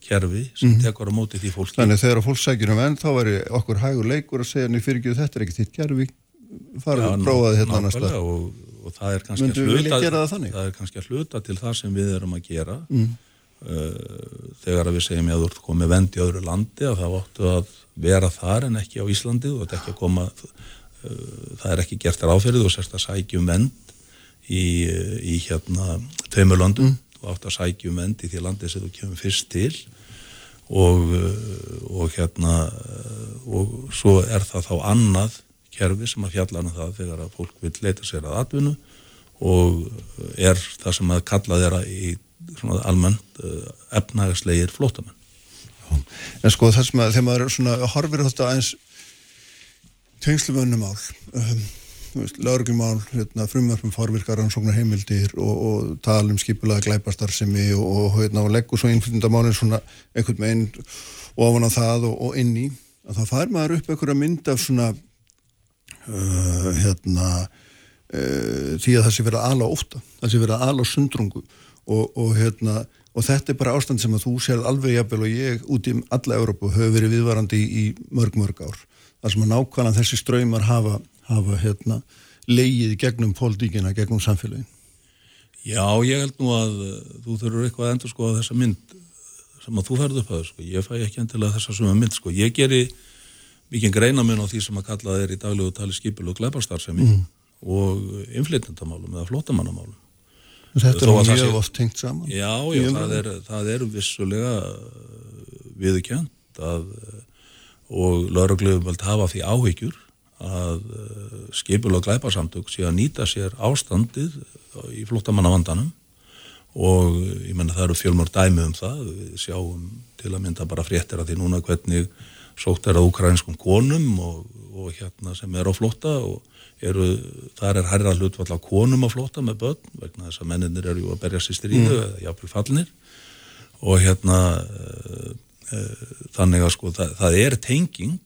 kerfi sem tekur á móti því fólki. Þannig að þegar fólk sækir um enn þá væri okkur hægur leikur að segja niður fyrir ekki þetta er ekki þitt gerfi farið að prófa þið hérna annars og, og það er kannski Myndu að hluta það það er kannski að hluta til það sem við erum að gera. Mm. uh, þegar að við segjum að þú ert komið vend í öðru landi að það áttu að vera þar en ekki á Íslandi. Og þetta ekki að koma uh, það er ekki gert ráðferðið og sérst að sækjum vend í, í hérna tveimur löndum. Mm. og áttu að sækjum vend í því landi sem þú kemur fyrst til og, uh, og hérna uh, og svo er það þá annað kerfi sem að fjalla um það þegar að fólk vil leita sér að atvinnu og er það sem að kalla þeirra í svona almennt uh, efnahagslegir flótamenn. En sko það sem að þegar maður svona horfir þetta aðeins tengslum önnumál um, lauruglumál, hérna, frumvarpum forvirkar rannsóknar heimildir og, og tala um skipulega glæpastarsemi og, og, hérna, og leggur svo innflytjandamálinn svona einhvern veginn ofan á það og, inn í. Að það fær maður upp einhverja mynd af svona uh, hérna uh, því að það sé verið að ala óta það sé verið að ala sundrungu og, hérna og þetta er bara ástand sem að þú sérð alveg jafnvel og ég út í alla Európu hefur verið viðvarandi í, í mörg mörg ár. Þar sem að nákvæmlega þessi ströymar hafa, hafa hérna leið gegnum pólitíkina, gegnum samfélagin Já, ég held nú að uh, þú þurfur eitthvað að endur sko að þessa mynd sem að þú ferð upp að sko. ég fæ ekki endilega þessa suma mynd sko. ég geri mikið greina mun á því sem að kalla þeir í daglegu tali skipil og glæparstarfsemi og innflytjandamálum eða flótamannamálum. Þetta er það mjög sé- oft tengt saman. Já, já, það er, það er vissulega viðkjönd að og laurugluföld hafa því áhyggjur að skipul og glæparsamtök sé að nýta sér ástandið í flóttamannavandanum. Og ég menna það eru fjölmur dæmi um það, við sjáum til að mynda bara fréttir að því núna hvernig sótt er að ukrainskum konum og, og hérna sem er á flótta og eru, þar er herra hlutvall á konum á flótta með börn vegna þess að menninir eru að berja sér stríðu mm. eða jáfnvel fallnir. Og hérna uh, uh, þannig að sko það, það er tenging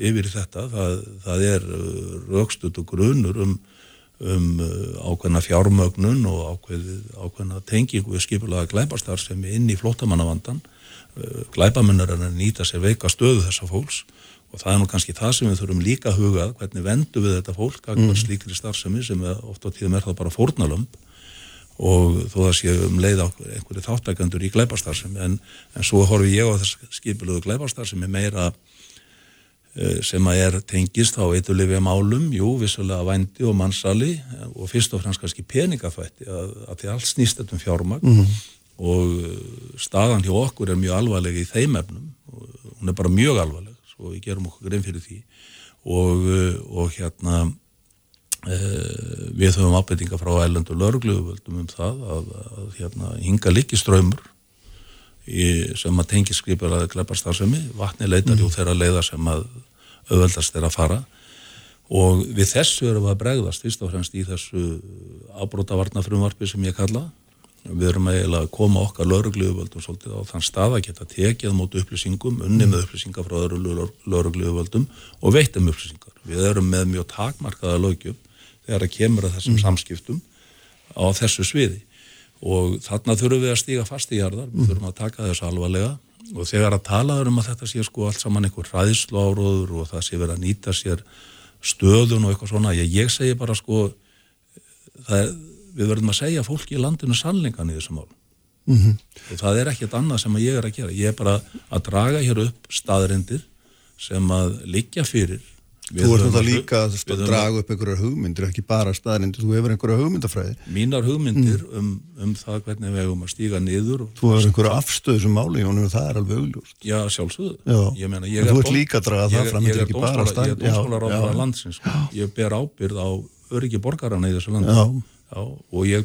yfir þetta, það, það er uh, raukstut og grunur um, um uh, ákveðna fjármögnun og ákveð, ákveðna tengingu við skipulaða glæpastar sem er inn í flótamannavandan uh, glæpamennar er að nýta sér veika stöðu þessa fólks og það er nú kannski það sem við þurfum líka að huga hvernig vendum við þetta fólk að mm. slíkri starfsemi sem er, oft á tíðum er það bara fórnalömb og þó það sé um leið á einhverju þáttakandur í glæparstarfsemi en, en svo horfi ég á þess skipilöðu glæparstarfsemi meira sem að er tengist á eitulifja málum, jú, vissulega vændi og mannsali og fyrst og fremst kannski peningafætti að, að því allt snýst þetta um fjármagn Mhm. og eh, staðan hjá okkur er mjög alvarleg í þeim efnum og hún er bara mjög alvarleg svo við gerum okkur grein fyrir því og, eh, og hérna Uh, við höfum ábyrtinga frá ælendu lörgluföldum um það að, að hérna, hinga líki ströymur í, sem að tengi skripur að gleparstarfsemi, vatni leitar jú þeirra leiða sem að auðveldast að fara. Og við þessu erum við að bregðast fyrst og fremst í þessu ábrótavarna frumvarpi sem ég kalla. Við erum eiginlega að koma okkar lörgluföldum svolítið á þann stað að geta tekið mót upplýsingum, unni með upplýsingar frá öðru lörgluföldum og veitum upplýsingar. Við erum með mjög takmarkaða lögjöf þegar að kemur að þessum samskiptum á þessu sviði og þarna þurfum við að stíga fast í jarðar, við þurfum að taka þessu alvarlega. Og þegar að tala um að þetta sé sko allt saman einhver hræðslu áróður og það sé verið að nýta sér stöðun og eitthvað svona, ég, ég segi bara sko er, við verðum að segja fólki í landinu sannleikan í þessum málum Mm -hmm. og það er ekkert annað sem ég er að gera. Ég er bara að draga hér upp staðrindir sem að liggja fyrir Við Þú ert að- líka að við draga upp einhverjar hugmyndir, ekki bara staðrindir, þú hefur einhverja hugmyndafræði. mínar hugmyndir um, um það hvernig við hefum að stíga niður Þú hefur einhverja afstöðu sem máli og það er alveg augljóst. já, sjálfsögðu Já. Ég meina, ég þú er ert dóm- líka að draga það ég- fram, ég þetta er ekki bara dómsmála- staðrind- ég er Já, já. landsins sko. ég ber ábyrð á öryggi borgarana í þessu landi Já. og ég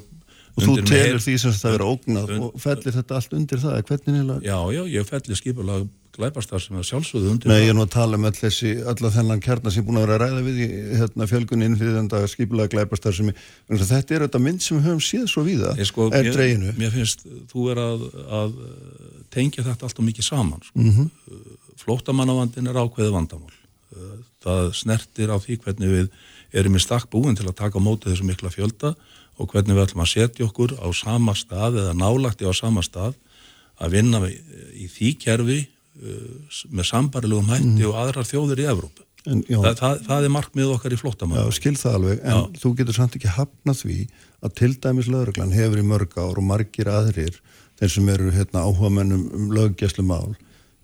Og þú telur því sem þetta verið ógnað und- og fellir þetta allt undir það, hvernig heila... já, já, ég felli skipulag glæpastar sem er sjálfsögðu undir Nei, það. ég er nú að tala um all þessi, alla þennan kjarnar sem er búin að vera að ræða við í hérna, fjölgunni innflyðenda skipulega glæpastar sem þetta er þetta mynd sem við höfum séð svo víða, Ég sko, er mér, dreginu. mér finnst þú er að, að tengja þetta allt og mikið saman sko. Mm -hmm. flóttamannavandin er ákveði vandamál það snertir á því hvernig við erum í stakk búin til að taka á móti þessu mikla fjölda og hvernig við ætlum að setja okkur á sama stað eða nálagti á sama stað að vinna í, því kerfi uh, með sambarilegum hætti og aðrar þjóðir í Evrópu. En, já, Það, það, það er markmið okkar í já, flóttamann. skil það alveg, en Já. þú getur samt ekki hafnað því að til dæmis lögreglan hefur í mörg ár og margir aðrir, þeir sem eru hérna, áhuga mennum um löggæslu mál,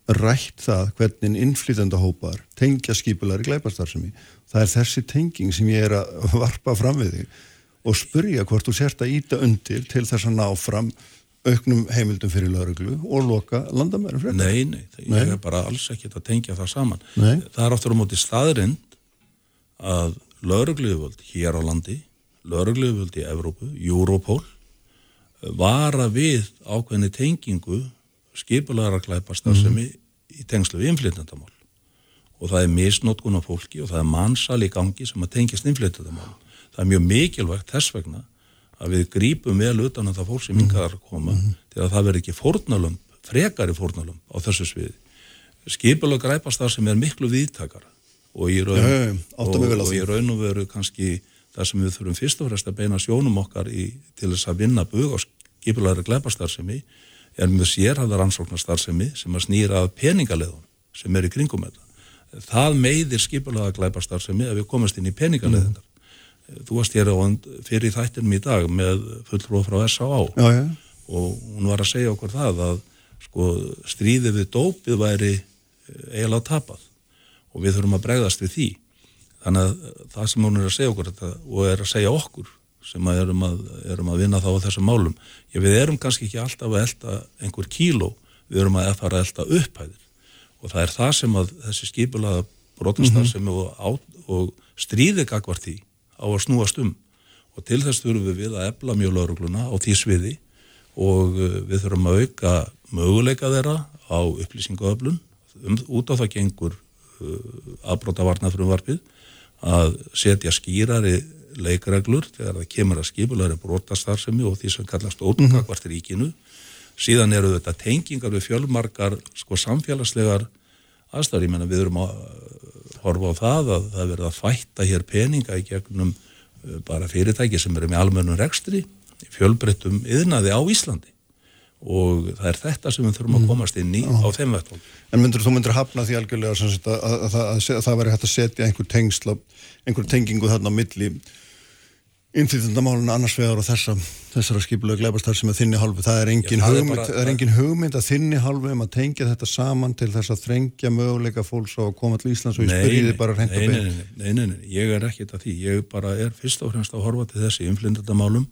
rætt það hvernig innflytenda hópar tengja skipulari glæpastarsemi. Það er þessi tenging sem ég er að varpa fram við þig og spurja hvort þú sért að íta undir til þess að ná fram auknum heimildum fyrir lögreglu og loka landamærum frekar. Nei, nei, Nei. ég er bara alls ekkert að tengja það saman. Nei. Það er áttur á móti staðrind að lögregluföld hér á landi, lögregluföld í Evrópu, Europol, vara við ákveðni tengingu skipulaðara klæpastar sem í, í tengslu við innflytjandamál. Og það er misnótkun á fólki og það er mannsal í gangi sem að tengist innflytjandamál. Það er mjög mikilvægt þess vegna að við grípum vel utan að það fólk sem hingað er að koma til að það verði ekki fórnalömb, frekari fórnalömb á þessu sviði. Skipulag græpast það sem er miklu viðtakara og í raun, mig og, og í raun og veru kannski það sem við þurfum fyrst og fremst að beina sjónum okkar í, til þess að vinna bug á skipulagri glæpastarsemi er með sérhæðar ansóknastarsemi sem að snýra að peningaleðun sem er í kringum þetta. Það meiðir skipulaga glæpastarsemi að við komast inn í peningaleðunar. Þú varst hér á fyrir þættinum í dag með fulltrúa frá S.A.A. Já, já. og hún var að segja okkur það að sko, stríðið við dópið væri eh, eiginlega tapað og við þurfum að bregðast við því. þannig að það sem hún er að segja okkur þetta, og er að segja okkur sem að erum, að erum að vinna þá á þessum málum já, við erum kannski ekki alltaf að elda einhver kíló, við erum að fara að elda upphæðir og það er það sem að þessi skipulaða brotastar sem og, og stríði gagvart því á að snúast um. Og til þess þurfum við að ebla mjög laurugluna á því sviði og uh, við þurfum að auka möguleika þeirra á upplýsingaöflun. Um, út á það gengur uh, aðbrótavarna frumvarpið að setja skýrari leikreglur þegar það kemur að skipulari brotastarfsemi og því sem kallast ótungakvart ríkinu. Síðan eru þetta tengingar við fjölmarkar sko samfélagslegar aðstæður, ég menna við erum að horfa á það að það verða að fætta hér peninga í gegnum uh, bara fyrirtæki sem eru með almennum rekstri fjölbreyttum yðnaði á Íslandi. Og það er þetta sem við þurfum að komast inn í á þeim vettum. En myndur þú myndur hafna því algjörlega að, að, að, að það væri hægt að setja einhver tengsla, einhver tengingu þarna á milli innflytjandamáluna annars vegar og þessa, þessara skipulega gleipastar sem er þinni hálfu. Það er engin, Já, það er hugmynd, bara- það er engin hugmynd að þinni hálfu um að tengja þetta saman til þess að þrengja möguleika fólks á að koma til Íslands og ég spyrji þið bara reynd nei, og nei, nei, nei, ég er ekkit að því, ég bara er fyrst og fremst að horfa til þessi innflyndandamálum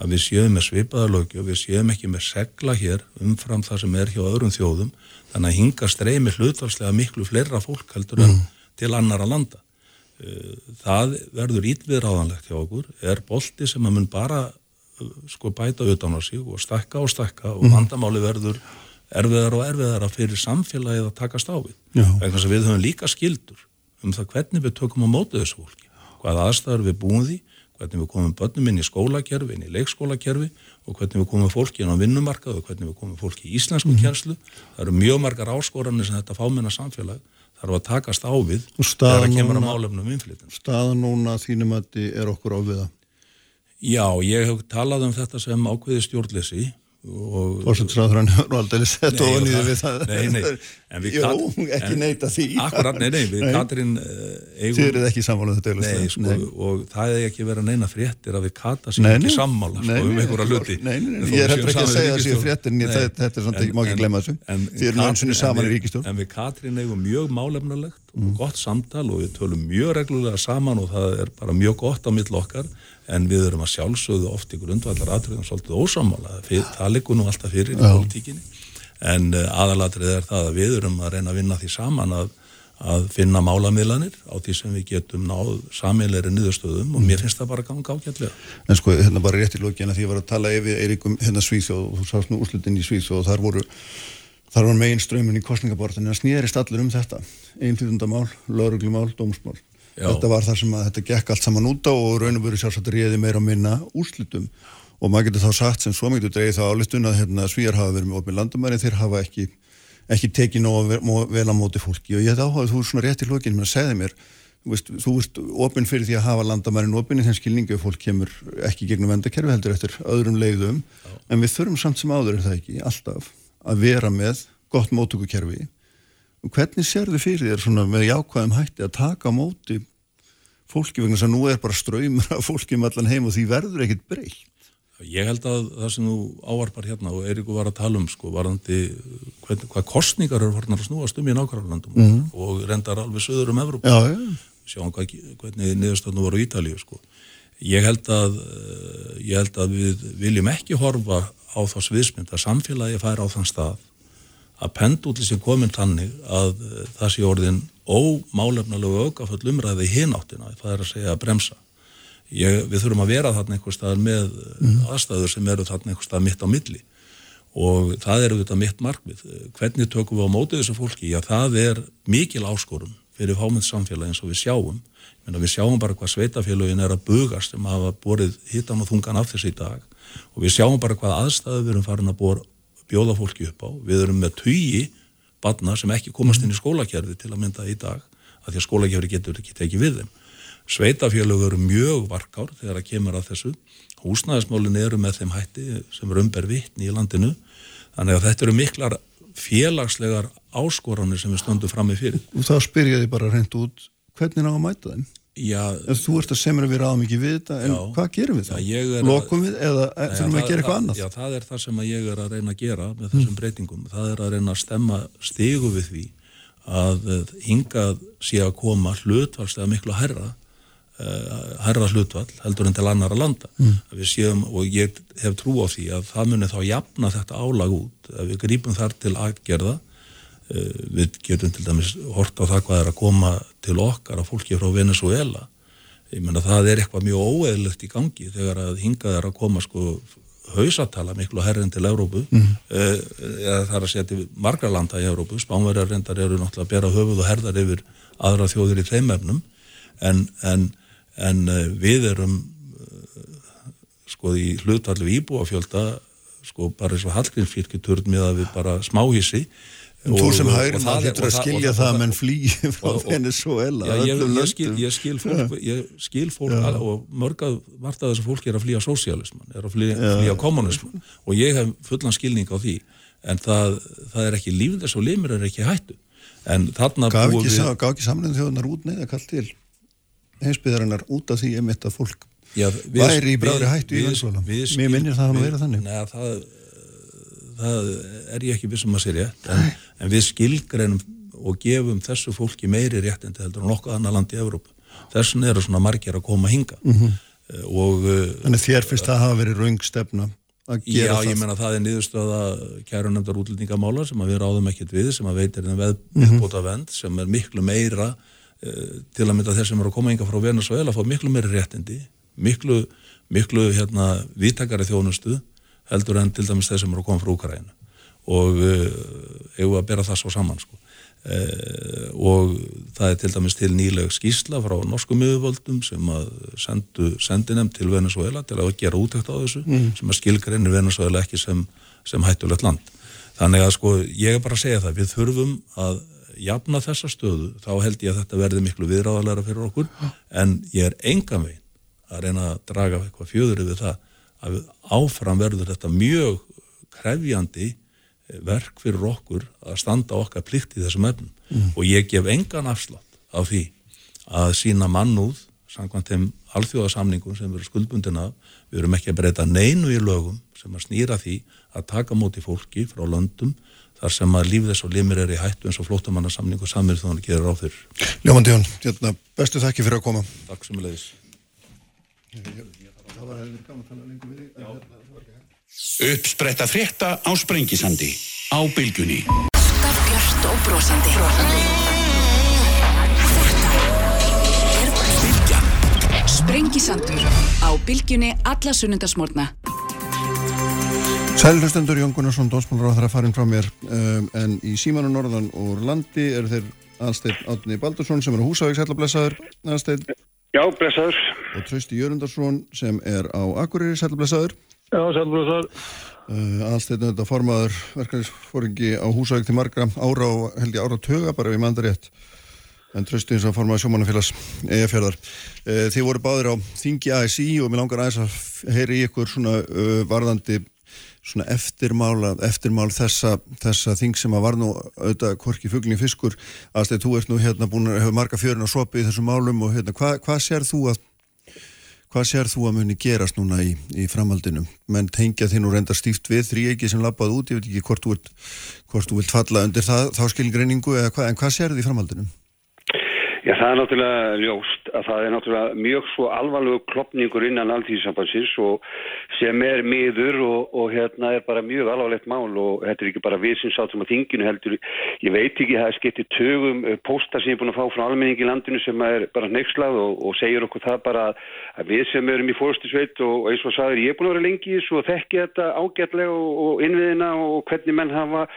að við séum með svipaða lögju við séum ekki með segla hér umfram það sem er hjá öðrum þjóðum þannig að hinga streymi hlutvarslega miklu fleira fólk heldur en til annara landa það verður ítviðráðanlegt hjá okkur. Er bolti sem að mun bara eh, sko bæta utan á sig og stakka og stakka og vandamáli verður erfiðar og erfiðara fyrir samfélagið að takast á við. Vegna þess að við höfum líka skildur um það hvernig við tökum á móti þessu fólki hvað aðstæður við búum því hvernig við komum börnum inn í skólakerfi, inn í leikskólakerfi og hvernig við komum fólki inn á vinnumarkað og hvernig við komum fólki í íslensku kjærslu það eru mjög margar áskoranir sem þetta fámenna samfélag þarf að takast á við staðan þegar það kemur að málefnum innflytjum Staða núna þínum að þið er okkur á viða. Já, ég hef talað um þetta sem ákveði stjórnleysi og Fórsettisráðurinn hefur aldrei sett ofan í þið við það- nei, nei, en við Kat- ekki neita því. Akkurat, nei, nei, við uh, eigum Þið eruð ekki sammála um þetta. Nei, sko, og það er ekki verið að neina fréttir að við kata Nei, ekki sammála sko, um einhverja hluti nei, nei, nei, ég er séum ekki að segja að séu fréttir, en þetta- er samt ekki- má ekki gleyma þessu. Þið sinni en saman í ríkisstjórn. En við Katrín eigum mjög málefnulegt Mm. og gott samtal og við tölum mjög reglulega saman og það er bara mjög gott á mill okkar en við erum að sjálfsögðu oft í grundvallar atriðum svolítið ósamála það liggur nú alltaf fyrir í politíkinni en uh, aðalatrið er það að við erum að reyna að vinna því saman að, að finna málamiðlanir á því sem við getum náð sameilegri niðurstöðum og mér finnst það bara ganga ágætlega. En sko, hérna bara rétt í lókin að því ég var að tala yfir Eiríkum hérna Svíþjóð og þú sást nú úrslutin í Svíþjóð og þar voru þar var megin strömmin í kostningabortin en það snýrist allir um þetta. Einflýtundamál, lauruglumál, dómsmál Já. þetta var það sem að þetta gekk allt saman út á og raun og veru sjálfsagt réði meira og minna úrslutum og maður getur þá sagt sem svo mikið dreigð þá álistun að hérna, svíjar hafa verið með opið landamæri þeir hafa ekki, ekki tekið nóg vel á móti fólki. Og ég hef áhugað þú er svona rétt í lókin með að segja mér þú veist, þú ert opinn fyrir því að hafa landamærin opinn í þeim skilningu ef fólk kemur ekki gegnum vendakerfi heldur eftir öðrum leiðum. En við þurfum samt sem áður er það ekki alltaf að vera með gott móttökukerfi hvernig sérðu fyrir þér svona með jákvæðum hætti að taka á móti fólki vegna að nú er bara ströymur af fólki um allan heim og því verður ekkit breytt Ég held að það sem þú ávarpar hérna og Eiríku var að tala um sko varandi hvern, hvað kostningar eru hornar að snúast um í nákvæmlandum mm. og rendar alveg söður um Evróp Já, já, sjáum hvað, hvernig niðurstöðnu voru í Ítalíu sko. Ég held að eh, ég held að við viljum ekki horfa á þá sviðsmynd að samfélagi fær á þann stað að pendúli sem komin tannig að eh, það sé orðin ómálefnalegu aukaföll umræði í hináttina, það er að segja að bremsa. Ég, við þurfum að vera þarna einhver staðar með mm. aðstæður sem eru þarna einhver staðar mitt á milli og það eru þetta mitt markmið. Hvernig tökum við á mótið þessu fólki? Já, það er mikil áskorun fyrir fámynd samfélagi eins og við sjáum. Menna, við sjáum bara hvað sveitafélagin er að bugast sem hafa borið hittan og þungan af þessu í dag og við sjáum bara hvað aðstæður við erum farin að bor, bjóða fólki upp á. Við erum með tugi badna sem ekki komast inn í skólakerfi til að mynda í dag að því að skólakerfi getur ekki tekið við þeim. Sveitafélög eru mjög varkár þegar það kemur að þessu. Húsnæðismálin eru með þeim hætti sem eru umber vittni í landinu. Þannig að þetta eru miklar félagslegar áskoranir sem við stöndum fram með fyrir. og þá spyr ég þið bara reynd út hvernig ná að mæta þeim Já, ef þú ert að semra við ráðum ekki við þetta en Já. hvað gerum við Já, þá? ég er að- Lokum við eða þurfum við að það- gera eitthvað það- annað? Já, það er það sem að ég er að reyna að gera með þessum breytingum. Það er að reyna að stemma stigu við því að eh, hingað sé að koma hlutvarslega miklu herra uh, herra hlutvall heldur en til annara landa mm. við séum og ég hef trú á því að það muni þá jafna þetta álag út að við grípum þar til aðgerða við getum til dæmis hort á það hvað er að koma til okkar að fólki frá Venezuela ég menna það er eitthvað mjög óeðlegt í gangi þegar að hingað er að koma sko hausatala miklu herrin til Európu mm. uh, eða það er að setja margra landa í Európu, spánverjar reyndar eru náttúrulega að bera höfuð og herðar yfir aðra þjóðir í þeim efnum. En, en, en uh, við erum sko í hlutallu íbúafjölda sko bara eins og Hallgrímsfyrkjuturn með að við bara smáhísi þú sem hægir maður getur að skilja það að menn flýi frá Venezuela ég, skil, ég skil fólk, ég skil fólk að, og mörgað vart að þessu fólki er að flýja sósialisman, er að flýja, flýja kommunisman og ég hef fullan skilning á því. En það, það er ekki lífið þess og limur er ekki hættu. En þarna Gaf ekki, við... Ekki samlinn þjóðanar út neða kallt til heimsbyðarinnar út af því emitt að fólk Já, við, væri í bráðri hættu í Venezuela Mér minnir það að vera þannig. Nei, það það er ég ekki vissum að sé rétt en, en við skilgreinum og gefum þessu fólki meiri rétt en þetta heldur nokkuð annar land í Evrópu þessun eru svona margir að koma að hinga mm -hmm. og eh, Þannig þér finnst það að hafa verið raungstefna Já, það. ég menna það er niðurstöða kærunemdar útlendingamála sem við ráðum ekkert við, sem að veitir en veð mm -hmm. vend, sem er miklu meira uh, til að mynda þeir sem eru að koma hinga frá Venezuela, fá miklu meiri réttindi miklu, miklu hérna vítakari þjónustu heldur en til dæmis þeir sem eru að koma frá Ukraínu og uh, eigum að bera það svo saman sko. uh, og það er til dæmis til nýleg skísla frá norsku miðurvöldum sem að sendu sendinem til Venezuela til að gera útækt á þessu mm. sem að skilgreinir Venezuela ekki sem, sem hættulegt land. Þannig að sko ég er bara að segja það við þurfum að jafna þessa stöðu. Þá held ég að þetta verði miklu viðráðalega fyrir okkur. En ég er engan veginn að reyna að draga eitthvað fjöður yfir það að áfram verður þetta mjög krefjandi eh, verk fyrir okkur að standa okkar plikt í þessum efnum. Mm. og ég gef engan afslátt á því að sína mannúð samkvæmt þeim alþjóðasamningum sem verður skuldbundina við verum ekki að breyta neinu í lögum sem að snýra því að taka móti fólki frá löndum þar sem að líf þess og limir er í hættu eins og flótamannarsamningu samir þá hann gerir á þurr Ljómandi Jón, hérna, bestu þakki fyrir að koma. Takk sem er leiðis það var hefðið gaman að tala lengur við þig. Hérna, Uppspretta frétta á Sprengisandi á bylgunni Alltaf björst og brosandi. Þetta er Bylgjan. Sprengisandur á bylgunni alla sunnundasmórna Sælhustendur Jón Gunnarsson, dónsmálur á það að farin frá mér. Um, en í símanu norðan og landi eru þeir aðsteinn Átni Baldursson sem er húsavík sætlablessaður aðsteinn Já, blessaður. Og Trausti Jörgundarsson sem er á Akureyri, sælblessaður. Já, sælblessaður. Uh, Aðstæðinu þetta formaður verkefnisforingi á húsæk til margra ára og held ég ára töga bara við mandar rétt. En Trausti eins og formaður sjómanafélags EFjörðar. Uh, þið voru báðir á Þingi ASI og mér langar aðeins að heyri ykkur svona uh, varðandi svona eftirmála, eftirmál þessa, þessa þing sem að var nú auðvitað korki fugglinni fiskur aðstæði þú ert nú hérna búin að hafa marga fjörun að sopa í þessum málum og hérna hvað hva sér þú að hvað sér þú að muni gerast núna í, í framhaldinu menn tengja þinn og reynda stíft við þrý ekki sem lappaði út, ég veit ekki hvort þú vilt, falla undir það, þá skilgreiningu eða hvað, en hvað sér þið í framhaldinu? Já, það er náttúrulega ljóst að það er náttúrulega mjög svo alvarlegu klopningur innan alltíðsambansins og sem er miður og, og hérna er bara mjög alvarlegt mál og þetta er ekki bara við sem sátum á þinginu heldur. Ég veit ekki, það er skeitt í tögum pósta sem ég er búin að fá frá almenningi í landinu sem er bara neykslað og, og segir okkur það bara að við sem erum í fórstisveit og eins og sagður ég er búin að vera lengi og þekki þetta ágætlega og, og innviðina og hvernig menn hafa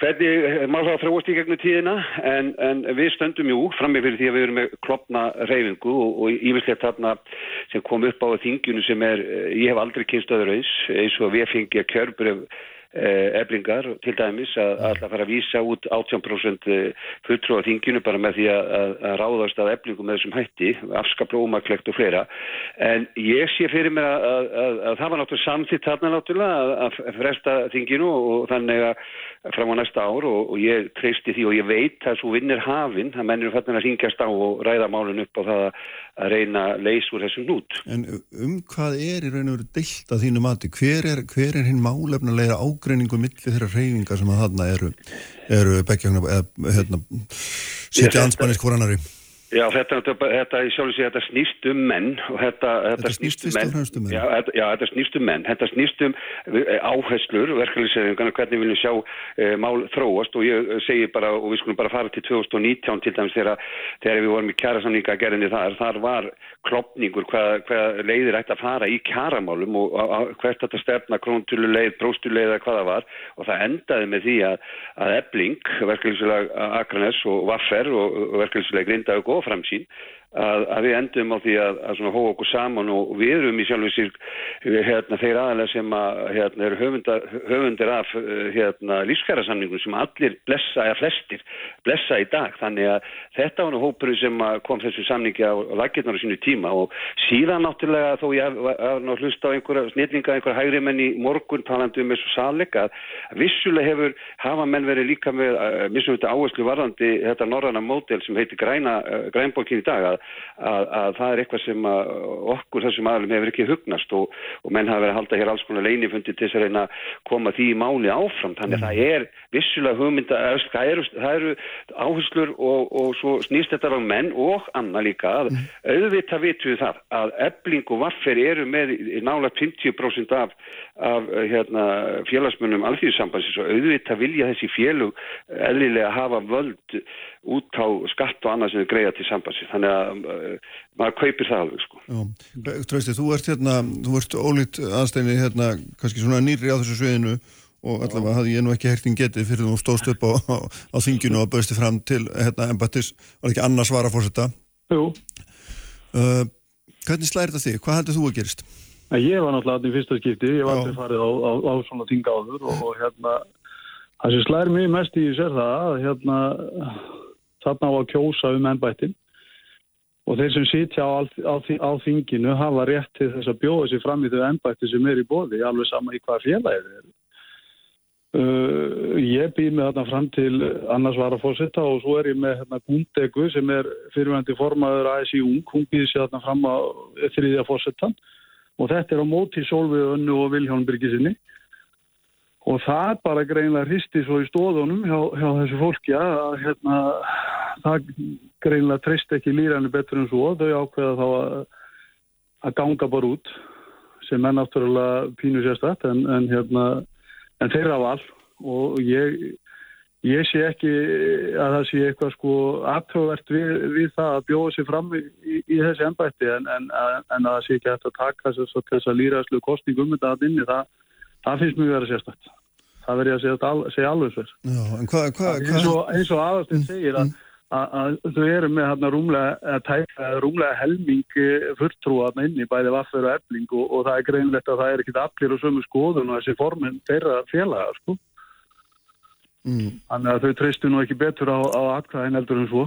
hvernig eh, má það þróast í gegnum tíðina en, en við stöndum jú frammi fyrir því að við erum með klopna reyfingu og, ívislegt þarna sem kom upp á þingjunu sem er, eh, ég hef aldrei kynst öðru eins, eins og við fengið kjörbref eblingar eh, til dæmis að alltaf fara að vísa út 18% fulltróða þinginu bara með því að, að ráðast að eblingum með þessum hætti, afskaplu ómaklegt og fleira en ég sé fyrir mér að, að, að það var náttúrulega samþitt þarna náttúrulega að fresta þinginu og þannig að fram á næsta ár og, og ég treysti því og ég veit að svo vinnir hafinn að mennir fannir að ringjast á og ræða málun upp á það að reyna leys úr þessum nút. En um hvað er í raun og veru deilt að þínu mati? Hver er, hver er hinn málefnulega ágreiningu milli þeirra reyningar sem að þarna eru, eru beggja eða hérna, sitja anspannis hvoranari? Já, þetta, þetta, sjálf, þetta snýst um menn þetta, þetta snýst og fremst um menn. Já, já, þetta snýst um menn. Þetta snýst um eh, áherslur verkefliðsefingana, hvernig við viljum sjá e, mál þróast. Og ég segi bara og við skulum bara fara til 2019 til dæmis þegar, þegar við vorum í kjærasamninga gerinni þar, þar var klopningur hvað, hvað leiðir ætti að fara í kjæramálum og a, a, hvert þetta stefna króntuleið, próstuleið eða hvaða var. Og það endaði með því að, að ebling, verkefliðsefing Akranes og Vaffer og, og verkefliðsefing Grindaug og framsýn að, að við endum á því að, að hóa okkur saman og við erum í sjálf og sér hérna, þeir aðalega sem að, hérna, eru höfundar, höfundir af hérna, lífskærasamningum sem allir blessa, eða flestir blessa í dag. Þannig að þetta var nú hópurinn sem kom þessu samningi á lakirnar á sínu tíma og síðan náttúrulega þó ég haf náttúrulega hlusta á einhverja snillinga, einhverja hægri menn í morgun talandi um þessu sáleika að vissulega hefur hafa menn verið líka með missum þetta áherslu varðandi þetta norranna mótel sem heitir græna, grænbókin í dag að að, að það er eitthvað sem okkur þessum aðlum hefur ekki hugnast og, og menn hafa verið að halda hér alls konar leinifundi til þess að reyna að koma því í máli áfram þannig að mm. það er vissulega hugmynda það eru, það eru áherslur og, og svo snýst þetta á menn og annað líka að mm. auðvitað vitum við það að ebling og vaffer eru með nála 50% af, af hérna, félagsmunum alþjóðsambansins og auðvitað vilja þessi félug eðlilega hafa völd út á skatt og annað sem er greiða til sambansi þannig að uh, maður kaupir það alveg sko. Trausti, þú ert hérna þú ert ólít aðstæni hérna kannski svona nýri á þessu sviðinu og allavega hafði ég nú ekki hertin getið fyrir þú stóðst upp á, á, á þingjunu og bauðsti fram til hérna embattis, var ekki annars svara fórsetta Jú uh, Hvernig slæri þetta þig? Hvað heldur þú að gerist? Ég var náttúrulega allir fyrsta skipti, ég var allir farið á, á, á svona tinga áður og, og hérna það sem slæri mjög mest í þessu er það að hérna þarna á að kjósa um ennbættin og þeir sem sitja á, á, á þinginu hafa rétt til þess að bjóða sér fram í þau ennbætti sem er í bóði, alveg sama í hvað félagið er. Uh, ég býð með þarna fram til annars var að fórsetta og svo er ég með hérna Gúndegu sem er fyrirvændi formaður ASI Ung, hún býð sér þarna fram á þriðja fórsettan og þetta er á móti Solveig Önnu og Viljón Byrkisinni og það bara greinlega hristi svo í stóðunum hjá, hjá þessu fólki að hérna, það greinlega treyst ekki líræðinu betur en svo. Þau ákveða þá að, að ganga bara út sem er náttúrulega pínu sérstætt en, en, hérna, en þeirra val og ég, ég sé ekki að það sé eitthvað sko aftröðvert við, við það að bjóða sér fram í, í, þessi ennbætti en, en að það sé ekki hægt að taka þess að líræðslu kostningum þetta að inni það það finnst mjög verið sérstætt það ég að segja, al, segja alveg hva, eins og, og aðastinn segir að, að, að þau eru með hérna rúmlega, tæka, rúmlega helming fulltrúaðna inn í bæði vaffur og ebling og, og það er greinlegt að það er ekkit allir og sömu skoðun og þessi formin þeirra félaga sko mm. þannig að þau treystu nú ekki betur á, á atkvæðin heldur en svo